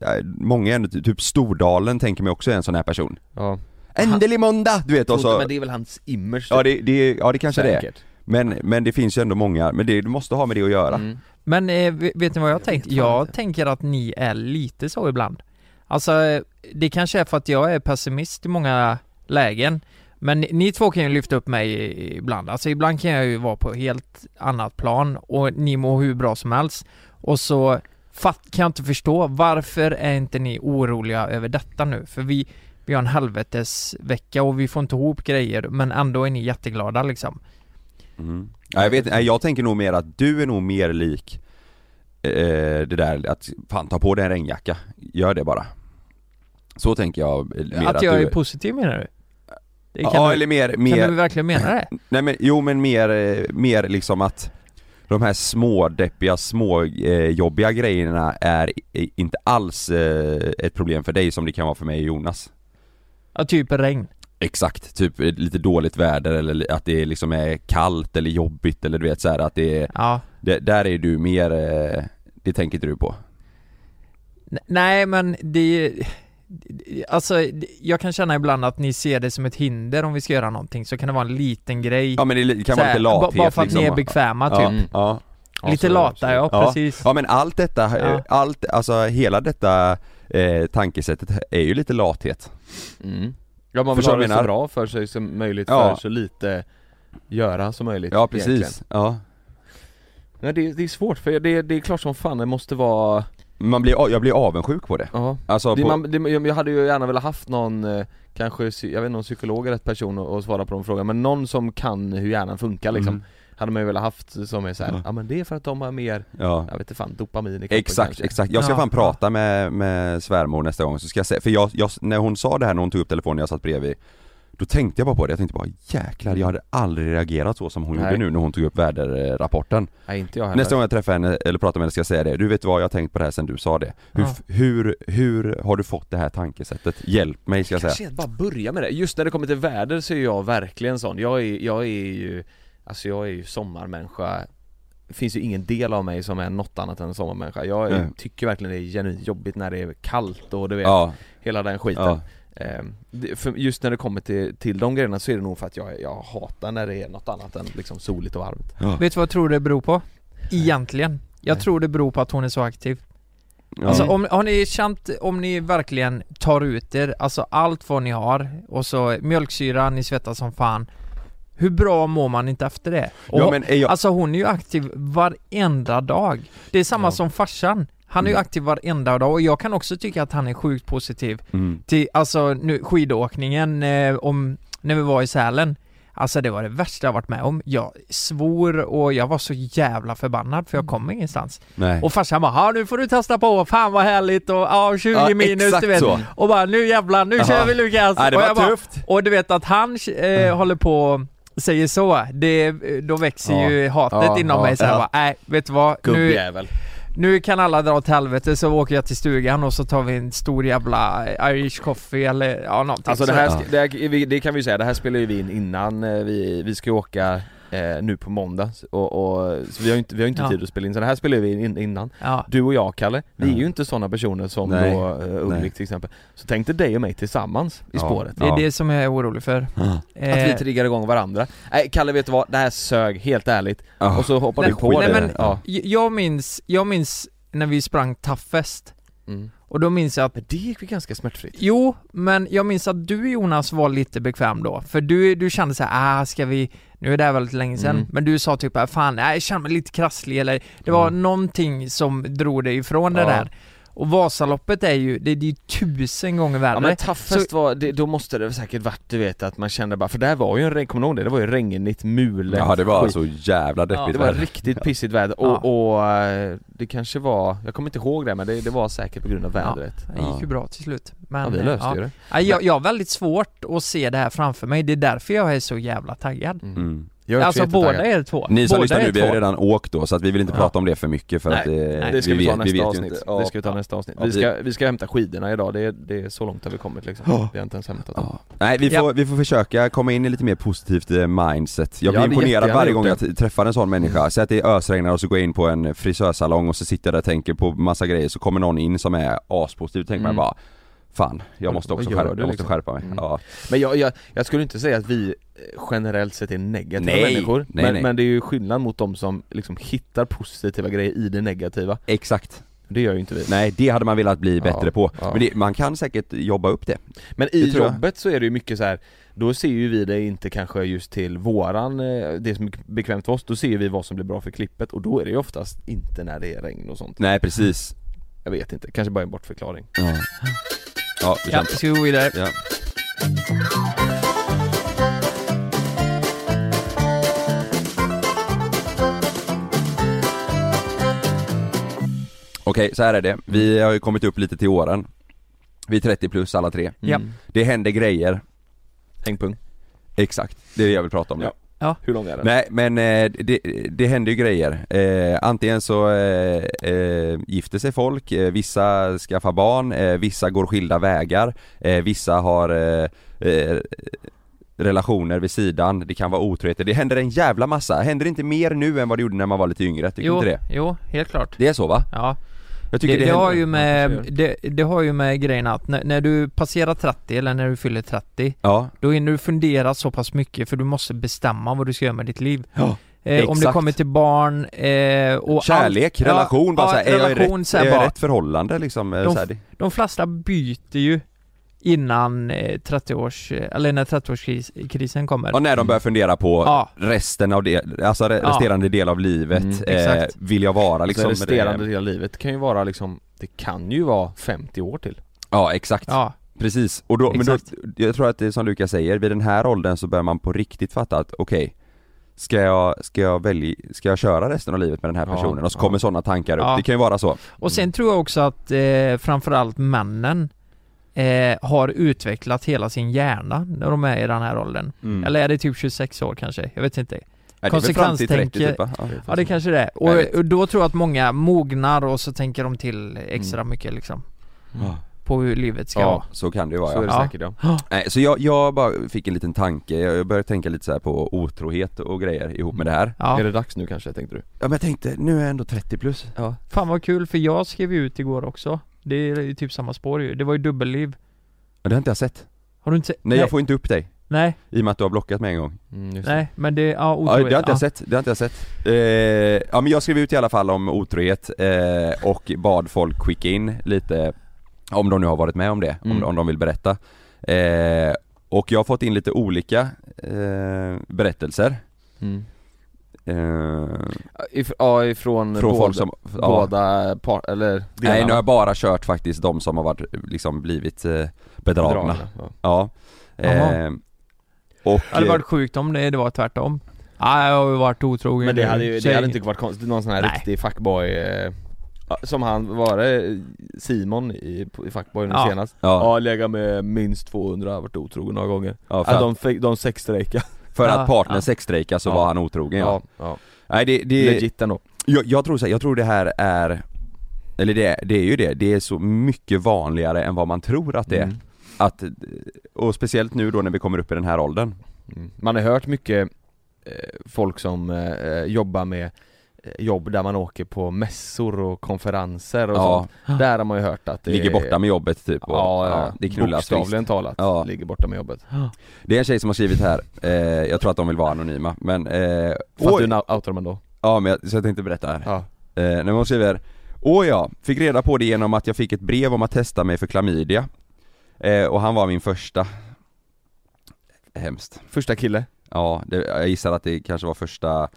eh, många är ändå, typ Stordalen tänker mig också är en sån här person. Ja. Ändelig måndag! Du vet och så, men det är väl hans image ja det, det, ja det kanske det är. säkert. Men, men det finns ju ändå många, men det, det måste ha med det att göra. Mm. Men eh, vet ni vad jag tänkt? fan Jag inte. tänker att ni är lite så ibland. Alltså, eh, det kanske är för att jag är pessimist i många lägen. Men ni, ni två kan ju lyfta upp mig ibland. Alltså ibland kan jag ju vara på helt annat plan och ni mår hur bra som helst. Och så fatt, kan jag inte förstå, varför är inte ni oroliga över detta nu? För vi, vi har en helvetes vecka och vi får inte ihop grejer men ändå är ni jätteglada liksom. Mm. Ja, jag vet jag tänker nog mer att du är nog mer lik eh, det där att, fan ta på dig en regnjacka, gör det bara. Så tänker jag eh, mer Att jag du är positiv menar du? Kan Ja du, eller mer, kan mer du verkligen mena det? *clears throat* nej men jo men mer, mer liksom att de här små deppiga, små eh, jobbiga grejerna är inte alls eh, ett problem för dig som det kan vara för mig och Jonas. Ja, typ regn. Exakt, typ eh, lite dåligt väder eller att det liksom är kallt eller jobbigt eller du vet så här att det är, Ja. det, där är du mer, eh, det tänker inte du på? Nej men det Alltså, jag kan känna ibland att ni ser det som ett hinder om vi ska göra någonting, så kan det vara en liten grej Ja men det kan vara lite lathet ba- Bara för att liksom. ni är bekväma ja, typ ja. Ja, Lite lata ja, Ja. precis Ja men allt detta, Ja. eh, allt, alltså hela detta eh, tankesättet är ju lite lathet Mm. Ja man vill ha det så bra för sig som möjligt, Ja. för så lite göra som möjligt Ja precis, egentligen. ja Nej det, det är svårt för det, det är klart som fan det måste vara, Man blir, jag blir avundsjuk på det ja Alltså det, på, man, det, jag hade ju gärna velat haft någon, eh, kanske, jag vet inte om psykolog är rätt person att, att svara på de frågorna, men någon som kan hur hjärnan funkar liksom Mm. Hade man ju velat haft som är såhär, Ja. ja. men det är för att de har mer, ja jag vet inte fan, dopamin i kroppen Exakt, kanske. exakt. Jag ska Ja, fan prata med, med svärmor nästa gång så ska jag säga, för jag, jag, när hon sa det här när hon tog upp telefonen jag satt bredvid Då tänkte jag bara på det, jag tänkte bara jäklar jag hade aldrig reagerat så som hon Nej. gjorde nu när hon tog upp väderrapporten. Nej inte jag heller. Nästa gång jag träffar henne eller pratar med henne ska jag säga det, du vet vad jag har tänkt på det här sen du sa det. Hur, Ja. hur, hur har du fått det här tankesättet? Hjälp mig ska jag säga. Kanske bara börja med det, just när det kommer till väder så är jag verkligen sån, jag är, jag är ju, alltså jag är ju sommarmänniska. Det finns ju ingen del av mig som är något annat än en sommarmänniska, jag Nej. tycker verkligen det är genuint jobbigt när det är kallt och du vet, Ja, hela den skiten. Ja, för just när det kommer till, till de grejerna så är det nog för att jag, jag hatar när det är något annat än liksom soligt och varmt ja, Vet du vad jag tror det beror på? Egentligen Jag Nej. tror det beror på att hon är så aktiv ja. Alltså om, har ni känt, om ni verkligen tar ut er, alltså allt vad ni har och så mjölksyra, ni svettas som fan Hur bra mår man inte efter det? Och, ja men jag, Alltså hon är ju aktiv varenda dag Det är samma Ja. som farsan Han är ju Mm. aktiv varenda dag och jag kan också tycka att han är sjukt positiv mm, till, alltså nu skidåkningen eh, om, när vi var i Sälen Alltså det var det värsta jag varit med om. Jag svor och jag var så jävla förbannad för jag kom ingenstans. nej Och farsan bara "Ja, nu får du testa på, fan vad härligt och ja 20 Ja, minus du vet. så. Och bara nu jävlar, nu Aha. kör vi Lukas! Nej det och var jag bara, tufft och du vet att han eh, håller på säger så, det, då växer Ja. ju hatet Ja, inom ja, mig så jag ja. bara, nej vet du vad? Gubbjävel nu kan alla dra åt helvete så åker jag till stugan och så tar vi en stor jävla Irish coffee eller ja någonting Alltså det här, det, här det kan vi ju säga, det här spelar ju vi in innan eh, vi, vi ska åka eh, nu på måndag. Och, och så vi har ju inte, vi har inte Ja. tid att spela in, så det här spelar vi in innan. Ja, Du och jag Kalle, vi är ju inte sådana personer som Nej. då uh, Ulrik till exempel. Så tänk dig dig och mig tillsammans i spåret. Det är Ja. det som jag är orolig för. Ja. Eh, Att vi triggar igång varandra. Nej Kalle vet du vad, det här sög, helt ärligt. Ja. Och så hoppar du på nej, det. men- jag minns, jag minns när vi sprang Toughest Mm. Och då minns jag att Men det gick ju ganska smärtfritt Jo, men jag minns att du Jonas var lite bekväm då, för du, du kände så här, ah ska vi, nu är det här väldigt länge sedan, Mm. men du sa typ ah, fan, nej, jag känner mig lite krasslig eller det var Mm. någonting som drog dig ifrån det Ja. där Och Vasaloppet är ju, det, det är ju tusen gånger värre. Ja men Toughest Så- var, det, då måste det säkert varit du vet att man kände bara, för där var ju en regn, kommer du ihåg det? Det var ju regnigt, mulet, Ja det var skit. så jävla deppigt Det var väder. riktigt pissigt väder och, och eh, det kanske var, jag kommer inte ihåg det men det, det var säkert på grund av Ja, vädret det gick ju bra till slut. Men, Ja, vi löste ju det. Ja, jag, jag har väldigt svårt att se det här framför mig, det är därför jag är så jävla taggad. Mm. Jag är också Alltså båda är två. Ni som båda lyssnar är nu, vi har ju redan åkt då så att vi vill inte Ja. prata om det för mycket för Nej, att eh, nej, det ska vi, ta vet, nästa vet ju avsnitt. inte. Ja. Det ska vi ta nästa avsnitt. Ja, vi, vi- ska, vi ska hämta skidorna idag, det är, det är så långt har vi kommit liksom. Ja. Vi har inte ens hämtat dem. Ja. Nej vi får, Ja. vi får försöka komma in i lite mer positivt eh, mindset Jag blir imponerad varje gång jag det. träffar en sån människa, säg att det ösregnar och så går jag in på en frisörsalong och så sitter jag där och tänker på massa grejer så kommer någon in som är aspositiv, tänker man Mm. bara Fan, jag måste också skärpa, jag måste liksom? skärpa mig. Mm. Ja. Men jag, jag, jag skulle inte säga att vi eh, generellt sett är negativa Nej, människor nej, men, nej. men det är ju skillnad mot de som liksom hittar positiva grejer i det negativa Exakt. Det gör ju inte vi Nej, det hade man velat bli Ja, bättre på. ja. Men det, man kan säkert jobba upp det. Men i Det jobbet så är det ju mycket så här. Då ser ju vi det inte kanske just till våran, eh, det som är bekvämt för oss, då ser vi vad som blir bra för klippet och då är det ju oftast inte när det är regn och sånt Nej precis. Jag vet inte, kanske bara en bortförklaring Ja, ja vi Ja, ska vi gå vidare? Ja. Okej, så här är det. Vi har ju kommit upp lite till åren. Vi är 30 plus alla tre. Ja. Mm. Det händer grejer. Hängpung, Exakt, det är det jag vill prata om nu. Ja. Ja. hur lång är den? Nej men eh, det, det händer ju grejer. Eh, antingen så eh, eh, gifter sig folk, eh, vissa skaffar barn, eh, vissa går skilda vägar, eh, vissa har eh, eh, relationer vid sidan, det kan vara otroheter, det händer en jävla massa. Händer det inte mer nu än vad det gjorde när man var lite yngre? Tycker Jo, inte det? jo, helt klart. Det är så va? Ja. Jag Det, tycker det, det, har händer. ju med, det, det har ju med grejen att när, när du passerar 30 eller när du fyller 30 Ja, Då hinner du fundera så pass mycket för du måste bestämma vad du ska göra med ditt liv ja. eh, Om det kommer till barn eh, och Kärlek, allt, relation, bara ja, så här, är jag relation, rätt, så här är jag bara, rätt förhållande liksom? Eh, De- så här, det- De flesta byter ju innan eh, 30 års, eh, eller när 30-årskrisen kommer Ja när de börjar fundera på Ja. resten av det, alltså re- Ja. resterande del av livet, Mm, eh, exakt. vill jag vara liksom liksom det? resterande del av livet kan ju vara liksom, det kan ju vara 50 år till Ja exakt, Ja, precis. Och då, men då, Exakt. jag tror att det är som Lukas säger, vid den här åldern så börjar man på riktigt fatta att okej Ska jag, ska jag välja, ska jag köra resten av livet med den här Ja, personen? Och så ja. kommer sådana tankar upp, Ja. det kan ju vara så och sen tror jag också att eh, framförallt männen eh, har utvecklat hela sin hjärna när de är i den här åldern Mm. Eller är det typ 26 år kanske? Jag vet inte det är 30 konsekvenstänke- typ? Ja. Ja det kanske det är, och, och då tror jag att många mognar och så tänker de till extra Mm. mycket liksom Ja. På hur livet ska Ja. vara Så kan det ju vara Så är ja. det Ja. säkert ja Nej, så jag, jag bara fick en liten tanke, jag började tänka lite så här på otrohet och grejer ihop med det här Ja, Är det dags nu kanske tänkte du? Ja men jag tänkte, nu är jag ändå 30 plus Ja fan vad kul för jag skrev ju ut igår också Det är ju typ samma spår ju, det var ju dubbelliv Men det har inte jag sett Har du inte Nej, jag får inte upp dig, Nej, i och med att du har blockat mig en gång mm, just det. nej men det, ja Ja, otrohet det har inte ja. jag sett, det har inte jag sett. Eh, ja men jag skrev ut i alla fall om otrohet eh, och bad folk skicka in lite om de nu har varit med om det, Mm. om, om de vill berätta. Eh, och jag har fått in lite olika eh, berättelser. Mm. Eh, If, ja ifrån från båda, folk som, ja, båda par, eller Nej delarna. nu har jag bara kört faktiskt de som har varit, liksom blivit eh, bedragna. Ja. Ja. Eh, och, Det hade varit sjukt om det, det var tvärtom Ja, jag har ju varit otrogen Men det hade ju, det hade inte varit konstigt, någon sån här Nej. riktig fuckboy eh, Som han, var det Simon i, i fuckboy nu Ja. senast? ja, Ja, lägga med minst 200, har varit otrogen några gånger ja, för, Ja, att, de, fick, de sexstrejkade för Ja, att partnern ja. sexstrejkade så Ja. var han otrogen ja. ja, ja. Nej det, det, Legit ändå Jag, jag tror så här, jag tror det här är Eller det, det är ju det, det är så mycket vanligare än vad man tror att det är Mm. Att, och speciellt nu då när vi kommer upp i den här åldern Mm. Man har hört mycket eh, folk som eh, jobbar med eh, jobb där man åker på mässor och konferenser och Ja, sånt. Där har man ju hört att det ligger borta med jobbet typ och, Ja, ja, det knullas bokstavligen talat, Ja. ligger borta med jobbet. Det är en tjej som har skrivit här, eh, jag tror att de vill vara anonyma men eh, Fast oj, du outar dem då? Ja men jag, så jag tänkte berätta här. Ja, eh, När hon skriver Åh ja, fick reda på det genom att jag fick ett brev om att testa mig för klamydia. Eh, Och han var min första. Hemskt. Första kille? Ja, det, jag gissar att det kanske var första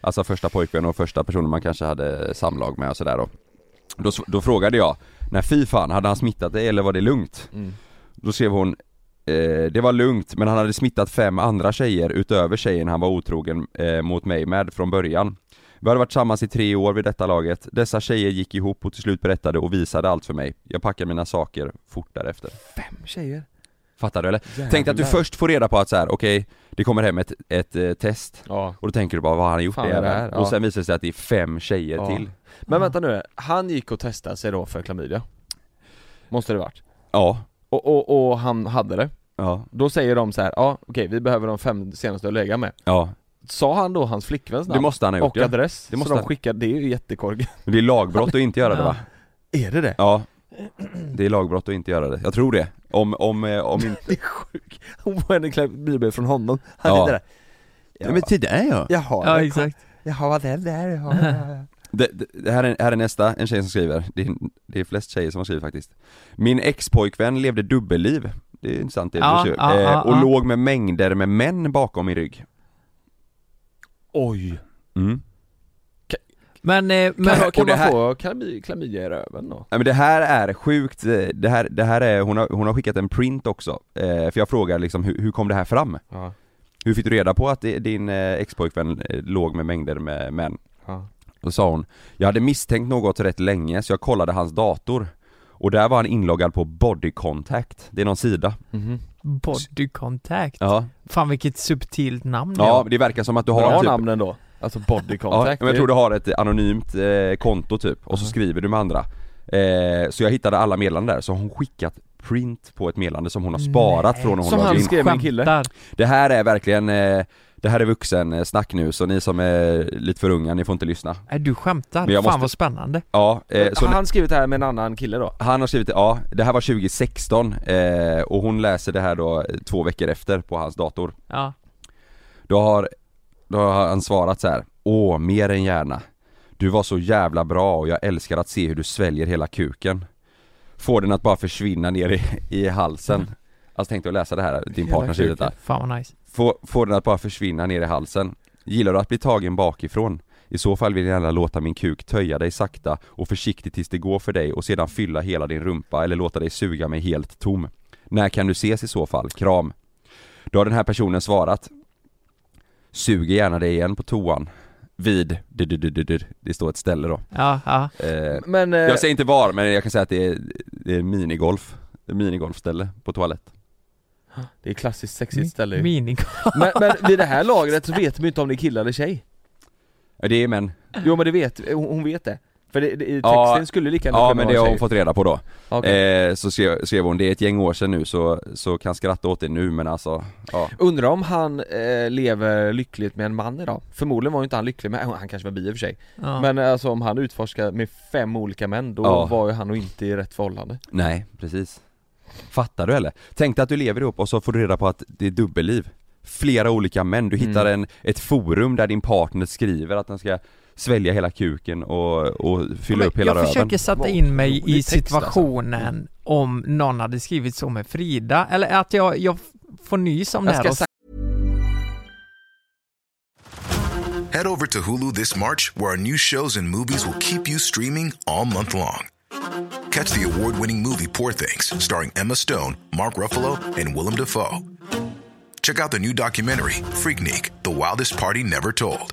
Alltså första pojkvän och första personen man kanske hade samlag med och sådär då. då Då frågade jag Nej fy fan, hade han smittat dig eller var det lugnt? Mm. Då skrev hon eh, Det var lugnt men han hade smittat fem andra tjejer utöver tjejen han var otrogen eh, mot mig med från början Vi hade varit tillsammans i tre år vid detta laget Dessa tjejer gick ihop och till slut berättade och visade allt för mig Jag packade mina saker fort därefter Fem tjejer? Fattar du eller? Jävlar. Tänk dig att du först får reda på att så här, okej Det kommer hem ett, ett eh, test Ja. och då tänker du bara vad har han gjort Fan, det är här? Och Ja. sen visar det sig att det är fem tjejer Ja. till Men vänta nu, han gick och testade sig då för klamydia? Måste det varit? Ja, Och, och, och han hade det? ja, Då säger de så här, ja okej vi behöver de fem senaste att lägga med ja Sa han då hans flickväns namn? Det måste han ha gjort Och ja. adress? Det måste så de skickade, det är ju jättekorkat Men det är lagbrott att inte göra det va? *laughs* Är det det? Ja Det är lagbrott att inte göra det, jag tror det. Om, om, eh, om *laughs* inte Det är sjukt, hon får en klamydia från honom, han Ja. där. Ja men till det ja. Jaha, Ja exakt. Jaha det där? Ja, *laughs* det, det, det här, är, här är nästa, en tjej som skriver, det är, det är flest tjejer som har skrivit faktiskt. Min ex-pojkvän levde dubbelliv, det är intressant det Ja, ja, eh, ja, Och ja. låg med mängder med män bakom min rygg. Oj! mm. Men, eh, men Kan, kan man här- få klamy- klamydia i röven då? Nej men det här är sjukt, eh, det här, det här är, hon har, hon har skickat en print också eh, För jag frågar liksom hur, hur kom det här fram? Ja, Hur fick du reda på att din eh, ex-pojkvän låg med mängder med män? ja. Då sa hon, jag hade misstänkt något rätt länge så jag kollade hans dator Och där var han inloggad på body contact, det är någon sida Mhm. body contact Ja, Fan vilket subtilt namn ja det verkar som att du har Bra typ, namn ändå, alltså body Ja, contact. men jag tror du har ett anonymt eh, konto typ, och så Mhm. skriver du med andra. Eh, Så jag hittade alla meddelanden där, så har hon skickat print på ett meddelande som hon har sparat Nej. från när hon Som han in. skrev med en kille. Det här är verkligen, eh, det här är vuxen snack nu så ni som är lite för unga, ni får inte lyssna. Nej du skämtar, Men jag fan måste- vad spännande. Ja, eh, så Har han skrivit det här med en annan kille då? han har skrivit, ja, det här var 2016 eh, och hon läser det här då eh, två veckor efter på hans dator. Ja, Då har, då har han svarat så här. Åh, mer än gärna. Du var så jävla bra och jag älskar att se hur du sväljer hela kuken. Får den att bara försvinna ner i, i halsen. Alltså tänkte jag läsa det här, din partner säger detta. fan vad nice. Får, får den att bara försvinna ner i halsen. Gillar du att bli tagen bakifrån? I så fall vill jag gärna låta min kuk töja dig sakta och försiktigt tills det går för dig och sedan fylla hela din rumpa eller låta dig suga mig helt tom. När kan du ses i så fall? Kram. Då har den här personen svarat Suger gärna dig igen på toan Vid, du, du, du, du, du. det står ett ställe då. Ja, ja, eh, Men, eh, Jag säger inte var men jag kan säga att det är, det är minigolf. Det är minigolfställe på toalett. Det är klassiskt sexigt ställe ju. Mini men, men vid det här lagret så vet man ju inte om det är kille eller tjej. Ja, Det är män. Jo men det vet, hon hon vet det För det, det, i texten Ja, skulle lika gärna Ja kunna men det har hon fått reda på då Okej. eh, Så skrev, skrev hon, det är ett gäng år sedan nu så, så kan skratta åt det nu men alltså, ja Undrar om han eh, lever lyckligt med en man idag? Förmodligen var ju inte han lycklig med, han kanske var bi i och för sig ja. Men alltså om han utforskar med fem olika män, då Ja. var ju han nog inte i rätt förhållande Nej, precis Fattar du eller? Tänk dig att du lever ihop och så får du reda på att det är dubbelliv Flera olika män, du hittar Mm. en, ett forum där din partner skriver att den ska svälja hela kuken och, och fylla Men upp hela jag röven försöker sätta in mig i alltså. situationen om någon hade skrivit så med Frida, eller att jag, jag får nys om det Jag här ska och säga- Head over to Hulu this March, where our new shows and movies will keep you streaming all month long. Catch the award winning movie Poor Things, starring Emma Stone, Mark Ruffalo, and Willem Dafoe. Check out the new documentary, Freaknik The Wildest Party Never Told,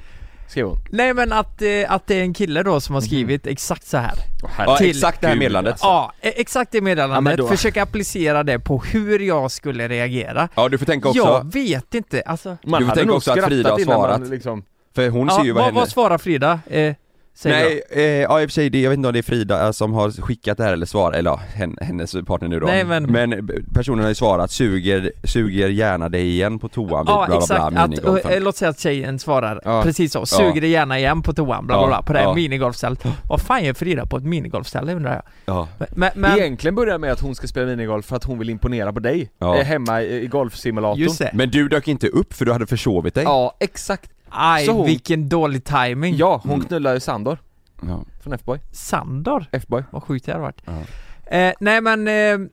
skrev hon Nej men att, eh, att det är en kille då Mhm. som har skrivit exakt så här. Ja Till- exakt det här meddelandet Ja, e- exakt det Ja, meddelandet. då- Försöka applicera det på hur jag skulle reagera. Ja du får tänka också, Jag vet inte, alltså. Man Du får hade tänka nog också att Frida har skrattat innan man svarat. liksom för hon Ja, ser ju vad vad, henne vad svarar Frida? Eh, Nej, eh, ja i och för sig, det, jag vet inte om det är Frida eh, som har skickat det här eller svarat, eller ja, hen, hennes partner nu då Nej, men- eh, personen har ju svarat, suger, suger gärna dig igen på toan Ja bla bla exakt, bla att, minigolfen eh, låt säga att tjejen svarar Ja. precis så, suger det gärna igen på toan, bla bla Ja, bla, på det här ja. minigolfstället. Vad fan gör Frida på ett minigolfställe undrar jag? Ja, Men, men Egentligen börjar det med att hon ska spela minigolf för att hon vill imponera på dig, Ja. eh, hemma i, i golfsimulatorn men du dök inte upp för du hade försovit dig? Ja, exakt! Aj, Så hon- vilken dålig timing. Ja, hon Mm. knullar ju Sandor Ja. Från F-boy Sandor? F-boy Vad sjukt det hade varit. Ja. Eh, nej men, eh,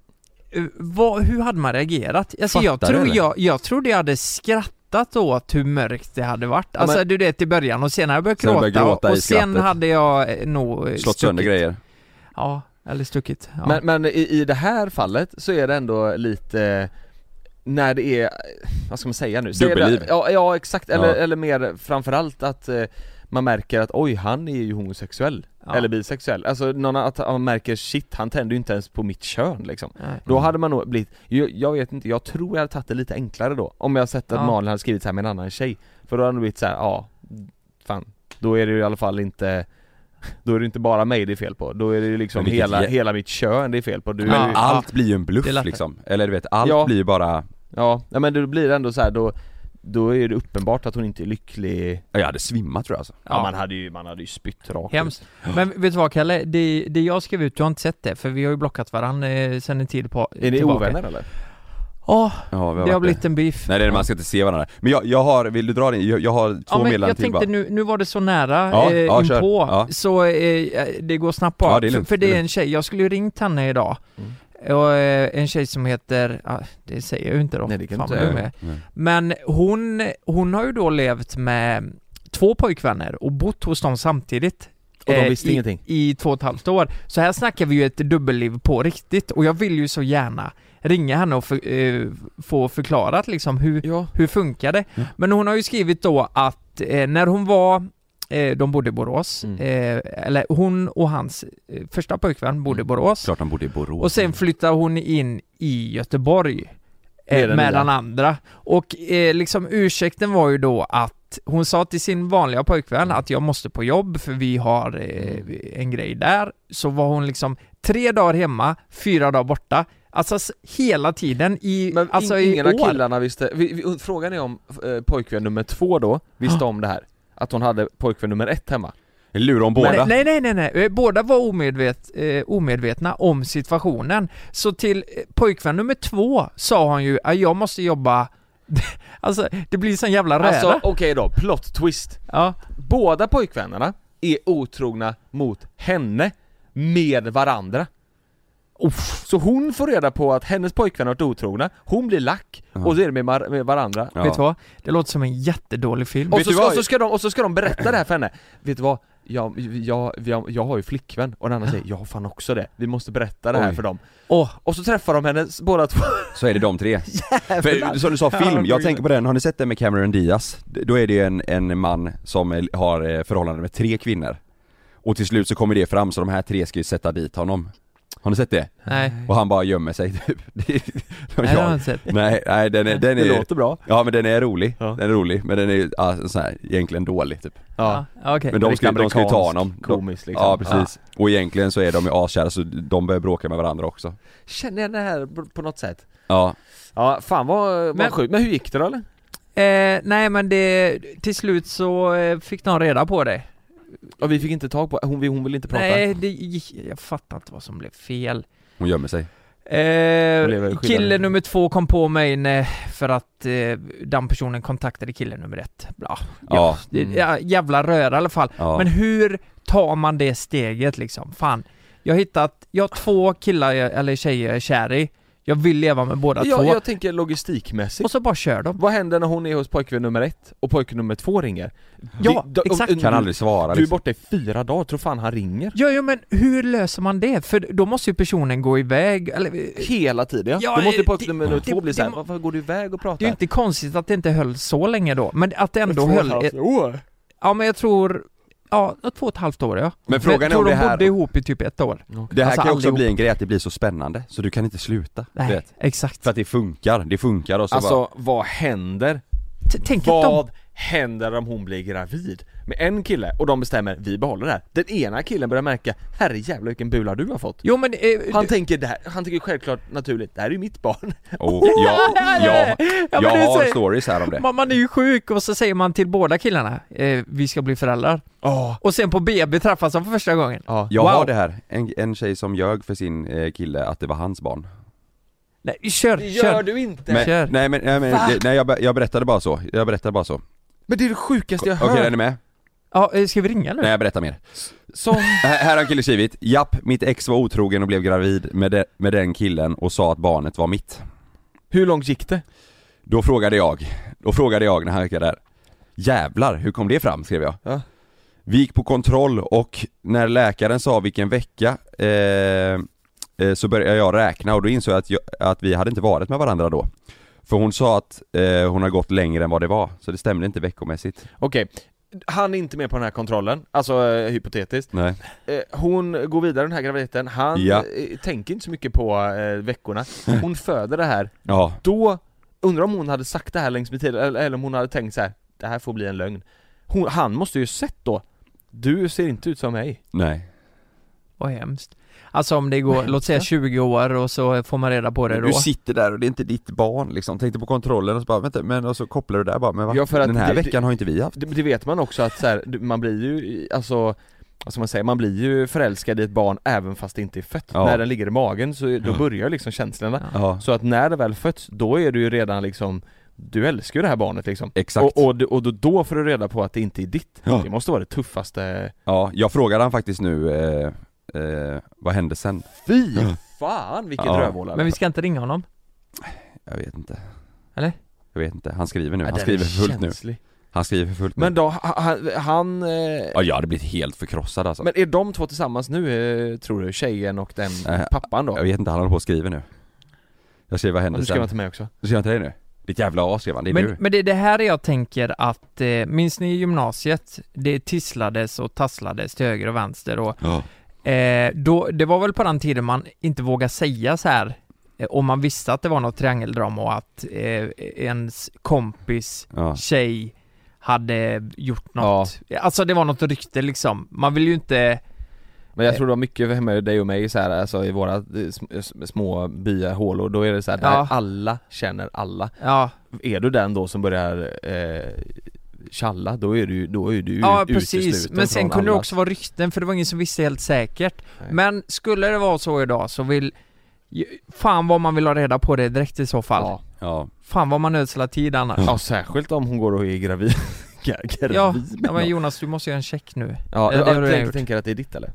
vad, hur hade man reagerat? Alltså jag, Fattar du, tror, eller? jag, jag trodde jag hade skrattat åt hur mörkt det hade varit. Alltså men- du vet i början och sen hade jag börjat Sen gråta, började gråta och, i och sen skrattet. hade jag eh, nog eh, Slått sönder stuckit. grejer Ja, eller stuckit. Ja. Men, men i, i det här fallet så är det ändå lite när det är, vad ska man säga nu? Dubbelliv. Ja, ja exakt, eller, Ja. eller mer framförallt att eh, man märker att oj han är ju homosexuell, Ja. eller bisexuell. Alltså någon, att man märker shit han tänder ju inte ens på mitt kön liksom. Nej. Då hade man nog blivit, jag, jag vet inte, jag tror jag hade tagit det lite enklare då Om jag sett att Ja. Malin hade skrivit så här med en annan tjej För då hade det blivit så här, ja, fan Då är det ju i alla fall inte Då är det inte bara mig det är fel på, då är det ju liksom hela, jä- hela mitt kön det är fel på du Ja. är ju, Allt blir ju en bluff liksom, eller du vet, allt Ja. blir ju bara Ja, men det blir ändå så här, då Då är det uppenbart att hon inte är lycklig Ja, jag hade svimmat tror jag alltså. Ja, man hade ju, man hade ju spytt rakt ut. Hemskt. Men vet du vad Kalle? Det, det jag skrev ut, du har inte sett det, för vi har ju blockat varandra eh, sen en tid på Är ni ovänner eller? Ja, Ja, vi det har blivit en beef. Nej det är man ska inte se varandra. Men jag, jag har, vill du dra din? Jag, jag har två Ja, men meddelanden jag till bara. tänkte nu, nu var det så nära Ja, eh, ja, inpå, Ja. så eh, det går snabbt bara. Ja, det är för, lugnt. för Det är det är en tjej, jag skulle ju ringt henne idag. Och eh, en tjej som heter, ja, det säger jag ju inte då. Nej, det kan Fan inte. Nej. Men hon, hon har ju då levt med två pojkvänner och bott hos dem samtidigt. Och de eh, visste i, ingenting? I två och ett halvt år. Så här snackar vi ju ett dubbelliv på riktigt och jag vill ju så gärna ringa henne och för, eh, få förklarat liksom hur, Ja. hur funkar det? Men hon har ju skrivit då att eh, när hon var de bodde i Borås, Mm. eh, eller hon och hans eh, första pojkvän bodde i Borås Klart de bodde i Borås. och sen flyttade hon in i Göteborg Med eh, med den andra. Och eh, liksom ursäkten var ju då att hon sa till sin vanliga pojkvän att jag måste på jobb för vi har eh, en grej där. Så var hon liksom tre dagar hemma, fyra dagar borta. Alltså hela tiden i, Men alltså in, ingen i av år. killarna visste, vi, vi, frågan är om eh, pojkvän nummer två då visste om det här? Att hon hade pojkvän nummer ett hemma? Lurar om båda? Nej, nej, nej, nej, nej. båda var omedvet, eh, omedvetna om situationen. Så till eh, pojkvän nummer två sa han ju att jag måste jobba *laughs* Alltså det blir sån jävla räda. Alltså okej då, plot twist ja. Båda pojkvännerna är otrogna mot henne med varandra Så hon får reda på att hennes pojkvän har varit otrogna, hon blir lack och så är det med, mar- med varandra. Ja. Vet du vad? Det låter som en jättedålig film. och så, ska, och, så ska de, och så ska de berätta det här för henne. Vet du vad? Jag, jag, jag, jag har ju flickvän. Och den andra säger jag har fan också det, vi måste berätta det här Oj. för dem. Åh, Och så träffar de henne båda två. Så är det de tre. *laughs* För, som du sa, film, jag tänker på den, har ni sett den med Cameron Diaz? Då är det en, en man som har eh, förhållande med tre kvinnor. Och till slut så kommer det fram, så de här tre ska ju sätta dit honom Har ni sett det? nej. Och han bara gömmer sig *laughs* typ Det- Nej, det har jag inte sett. Nej, nej den är, den Det är låter bra Ja men den är rolig, Ja. den är rolig, men den är ja, så här, egentligen dålig typ Ja, ja okej. Men de ska, de ska ju ta honom De- komisk, liksom. Ja precis, och egentligen så är de ju askära så de börjar bråka med varandra också Känner jag det här på- på något sätt? Ja, Ja, fan vad, vad Men- sjukt, men hur gick det då eller? Eh, nej men det, till slut så eh, fick de reda på det. Och vi fick inte tag på, hon, hon ville inte prata Nej, det gick, jag fattar inte vad som blev fel. hon gömmer sig Eh, kille nummer två kom på mig när, för att eh, den personen kontaktade kille nummer ett. Ja, ja, Ja. det, Mm. ja jävla röra i alla fall. Ja. Men hur tar man det steget liksom? Fan, jag har hittat, jag har två killar eller tjejer jag är kär i. Jag vill leva med båda jag, två. jag tänker logistikmässigt Och så bara kör de. Vad händer när hon är hos pojkvän nummer ett och pojkvän nummer två ringer? Ja, de- exakt. Kan du- aldrig svara Du är liksom. borta i fyra dagar, tror fan han ringer? Ja, ja men hur löser man det? För då måste ju personen gå iväg, eller Hela tiden ja, Ja, Då måste pojkvän nummer det- två bli det såhär, må- varför går du iväg och pratar? Det är ju inte konstigt att det inte höll så länge då, men att det ändå höll... Ett, ja men jag tror, ja, två och ett halvt år ja. Men frågan är om det de här- bodde ihop i typ ett år. Det här Alltså, kan också allihop. bli en grej att det blir så spännande, så du kan inte sluta, du Nej, vet. exakt. För att det funkar, det funkar och så bara, Alltså vad händer? T- Tänk att de... Vad händer om hon blir gravid? Med en kille och de bestämmer, vi behåller det här. Den ena killen börjar märka, herrejävlar vilken bula du har fått. Jo men... Eh, Han du- tänker det här, han tycker självklart naturligt, det här är ju mitt barn. oh, *laughs* jag, jag, Ja, men jag har så- stories här om det man, man är ju sjuk och så säger man till båda killarna, eh, vi ska bli föräldrar. Ja. Och sen på BB träffas de för första gången. Ja. Jag Wow. har det här, en, en tjej som ljög för sin eh, kille att det var hans barn Nej, kör, Det kör. gör du inte! men, Kör. Nej men, nej, men nej, jag, jag berättade bara så, jag berättade bara så Men det är det sjukaste jag Okej hört! är ni med? Ja, eh, ska vi ringa nu? Nej jag berättar mer. Som... *laughs* Här här har en kille skrivit, japp, mitt ex var otrogen och blev gravid med, de, med den killen och sa att barnet var mitt. Hur långt gick det? Då frågade jag, då frågade jag när han gick där Jävlar, hur kom det fram? skrev jag. Ja. Vi gick på kontroll och när läkaren sa vilken vecka eh, eh, så började jag räkna och då insåg jag att, jag att vi hade inte varit med varandra då. För hon sa att eh, hon har gått längre än vad det var, så det stämde inte veckomässigt. Okej, han är inte med på den här kontrollen, alltså eh, hypotetiskt Nej. eh, Hon går vidare den här graviditeten, han Ja. eh, tänker inte så mycket på eh, veckorna Hon föder det här, Ja, då undrar om hon hade sagt det här längs med tiden, eller, eller om hon hade tänkt så här. det här får bli en lögn hon, Han måste ju sett då Du ser inte ut som mig nej. Vad hemskt. Alltså om det går, låt säga 20 år och så får man reda på det då. Du sitter där och det är inte ditt barn liksom, tänkte på kontrollen och så bara vänta, men och så kopplar du där bara, men va? Ja, för att Den här det- veckan har inte vi haft. det, det vet man också att så här, man blir ju, alltså ska man säga, man blir ju förälskad i ett barn även fast det inte är fött. Ja. När den ligger i magen så då Ja. börjar liksom känslorna. Ja, Så att när det väl fötts, då är du ju redan liksom Du älskar ju det här barnet liksom exakt. Och, och, och då, då får du reda på att det inte är ditt Ja. Det måste vara det tuffaste Ja, jag frågade han faktiskt nu, eh, eh, vad hände sen? Fy fan vilket Ja. rövhål Men vi ska inte ringa honom? Jag vet inte. Eller? Jag vet inte, han skriver nu, Ja, han skriver för fullt nu. känslig. Han skriver för fullt Men nu. då, han, han eh, Ja, jag hade blivit helt förkrossad alltså. Men är de två tillsammans nu eh, tror du? Tjejen och den Nej, pappan då? Jag vet inte, han håller på och skriver nu. Jag skrev vad hände du skrev sen? han till mig också Du skrev han till dig nu? Ditt jävla as skrev han, det är Men, du. men det är det här jag tänker att, eh, minns ni i gymnasiet? Det tisslades och tasslades till höger och vänster och Ja. Eh, då, det var väl på den tiden man inte vågade säga så här eh, om man visste att det var något triangeldrama och att eh, ens kompis Ja. tjej hade gjort något, alltså det var något rykte liksom. Man vill ju inte, Men jag tror det var mycket hemma hos dig och mig så här, alltså i våra eh, sm- sm- små byahålor, då är det så här, där Ja. alla känner alla ja, Är du den då som börjar eh, tjalla, då är du, då är du ja precis. Men sen kunde det också vara rykten för det var ingen som visste helt säkert. Nej. Men skulle det vara så idag så vill, fan vad man vill ha reda på det direkt i så fall. Ja, Ja. Fan vad man ödslar tid annars. ja särskilt om hon går och är gravid *laughs* Gravid Ja, ja men. Jonas du måste göra en check nu. Ja, det jag, redan tänker, gjort. tänker att det är ditt eller?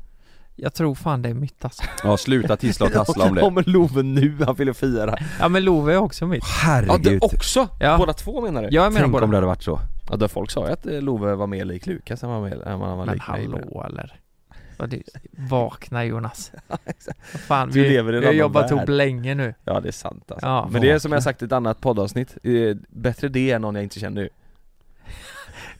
Jag tror fan det är mitt alltså. ja, sluta tissla och *laughs* tassla om det. kommer Love nu, han vill fira Ja men Love är också mitt. Ja du Herregud. också! Ja. Båda två menar du? Jag med Tänk båda. om det hade varit så. Ja då folk sa ju att eh, Love var mer lik Lukas än vad han var, var Men lik mig hallå eller? Vad vakna Jonas. *laughs* fan, Du vi, lever i vi har jobbat ihop länge nu. Ja det är sant alltså. Ja, Men det är som vakna. jag sagt i ett annat poddavsnitt, eh, bättre det än någon jag inte känner nu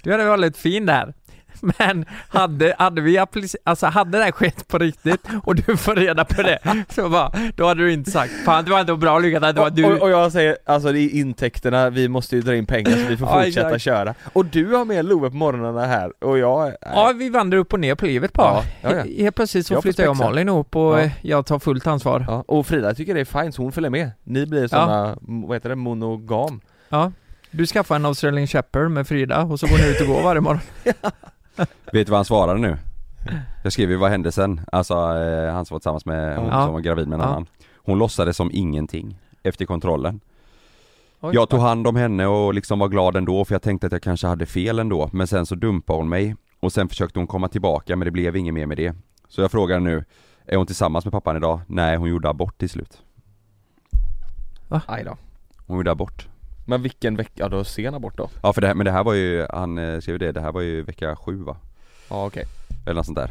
Du hade väldigt fin där. *laughs* Men hade, hade vi alltså hade det här skett på riktigt och du får reda på det, så bara, då hade du inte sagt Fan det var inte bra lyckat att det var du och, och jag säger, alltså det är intäkterna, vi måste ju dra in pengar så vi får Ja, fortsätta exakt. köra Och du har med Love på morgnarna här, och jag, nej. Ja vi vandrar upp och ner på livet bara. Ja, ja, ja. He- Helt plötsligt så Jag flyttar jag och. Malin ihop och Ja. jag tar fullt ansvar. Ja, och Frida tycker det är fint så hon följer med Ni blir såna, m- vad heter det, monogam Ja. Du skaffar en Australian Shepherd med Frida och så går ni ut och går varje morgon. *laughs* Vet du vad han svarade nu? Jag skrev ju vad hände sen? Alltså eh, han som var tillsammans med hon Ja. som var gravid med en Ja. annan Hon låtsades som ingenting efter kontrollen Oj. Jag tog hand om henne och liksom var glad ändå för jag tänkte att jag kanske hade fel ändå Men sen så dumpade hon mig och sen försökte hon komma tillbaka men det blev inget mer med det Så jag frågar nu Är hon tillsammans med pappan idag? Nej hon gjorde abort till slut Aj då Hon gjorde abort Men vilken vecka, ja då sen abort då? Ja för det här, men det här var ju, han eh, skrev det, det här var ju vecka sju va? Ja okej, Eller något sånt där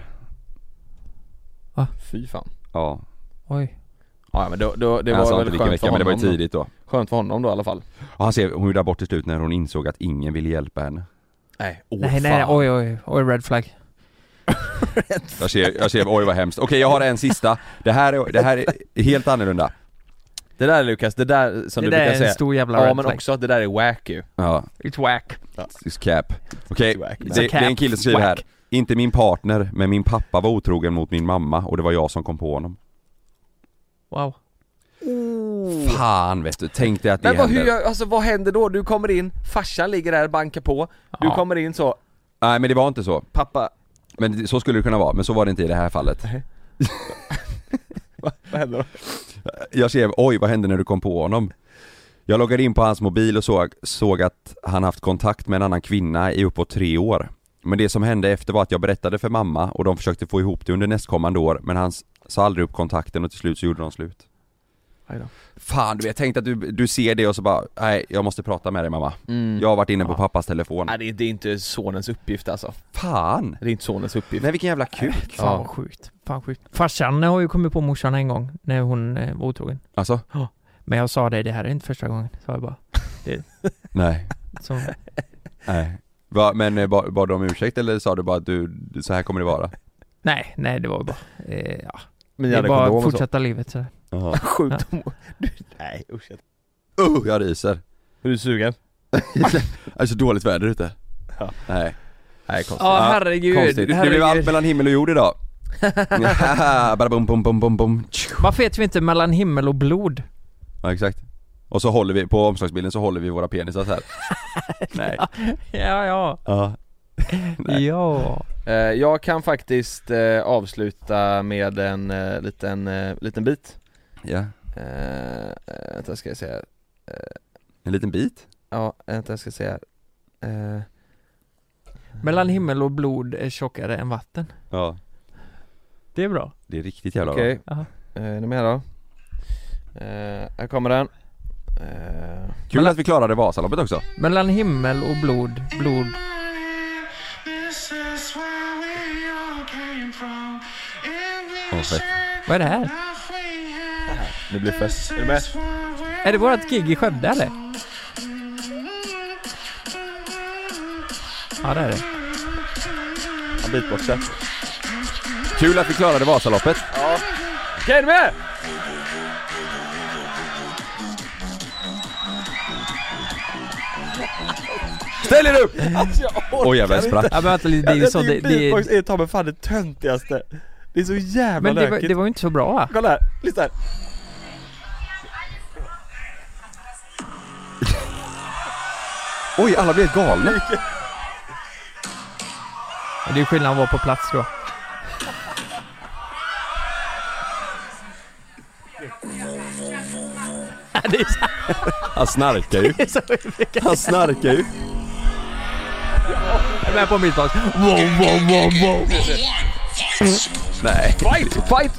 fy fan Ja, Oj. Ja men då, då, det var inte väl skönt för vecka men det var ju honom då. tidigt då Skönt för honom då i alla fall Och han skrev, hon gjorde abort till slut när hon insåg att ingen ville hjälpa henne Nej, åh nej nej, oj oj, oj red flag. *laughs* Jag skrev, jag skrev oj vad hemskt. Okej jag har en sista. Det här är, det här är helt annorlunda. Det där Lukas, det där som Det du där är brukar en säga stor jävla Ja men flag. också, det där är wack ju Ja, It's whack. it's cap. Okej, Wack. det, det är en kille som skriver här. Inte min partner, men min pappa var otrogen mot min mamma och det var jag som kom på honom. Wow. Fan vet du, tänk dig att det Men vad, hur, händer. gör- alltså vad händer då? Du kommer in, farsan ligger där, bankar på Du Ja. kommer in så, Nej men det var inte så. pappa, Men det- så skulle det kunna vara, men så var det inte i det här fallet. *laughs* vad, vad händer då? Jag skrev oj vad hände när du kom på honom? Jag loggade in på hans mobil och såg, såg att han haft kontakt med en annan kvinna i uppåt tre år. Men det som hände efter var att jag berättade för mamma och de försökte få ihop det under nästkommande år men han sa aldrig upp kontakten och till slut så gjorde de slut. Fan du vet, tänk att du, du ser det och så bara, nej jag måste prata med dig mamma Mm. Jag har varit inne på Ja. pappas telefon Nej det är, det är inte sonens uppgift alltså Fan! Det är inte sonens uppgift Nej vilken jävla kuk! Fan vad sjukt. Fan sjukt. Farsan har ju kommit på morsan en gång när hon eh, var otrogen. Alltså? Men jag sa det, det här är inte första gången. Sa jag bara. Det, *laughs* Nej, så, nej Va, Men eh, bad, bad du om ursäkt eller sa du bara att du, så här kommer det vara? nej, nej det var bara, eh, ja. Men Det jag är bara och så. fortsätta livet så. Jaha. *laughs* Sjukt. Du, nej usch Uh, jag ryser Är du sugen? Det är så dåligt väder ute Ja. Nej Nej konstigt Ja herregud, Konstigt, det blev allt herregud. mellan himmel och jord idag *laughs* Bara bum bum bum bum bum Varför heter vi inte mellan himmel och blod? Ja exakt Och så håller vi, på omslagsbilden så håller vi våra penisar så här. *laughs* Nej Ja, ja. Ja *laughs* Nej. Ja. Eh, Jag kan faktiskt eh, avsluta med en eh, liten, eh, liten bit Ja, eh, Vänta ska jag säga en liten bit Ja, vänta jag ska säga eh, Mellan himmel och blod är tjockare än vatten. Ja, Det är bra. det är riktigt jävla Okej, Jaha. eh, är ni med då? Eh, här kommer den eh, bra Kul att vi klarade Vasaloppet också Mellan himmel och blod, blod. Åh, fett. Vad är det här? Det blir fest, är du med? Är det vårat gig i Skövde eller? Ja det är det. Ja, beatboxen Kul att vi klarade Vasaloppet Okej, är du med? Ställ er upp! Alltså jag orkar Oj jävlar, jag sprack Ja men vänta lite, det är så, det, det, beatbox är ta mig fan det töntigaste Det är så jävla men det var, lökigt det var ju inte så bra? Kolla här, lyssna här Oj, alla blev galna! Det är skillnad att vara på plats då. Det är så, Han snarkar ju, *laughs* det är så mycket. han snarkar ju Jag är med på mitt bak. Wow, wow, wow, wow. Nej Fight! Fight!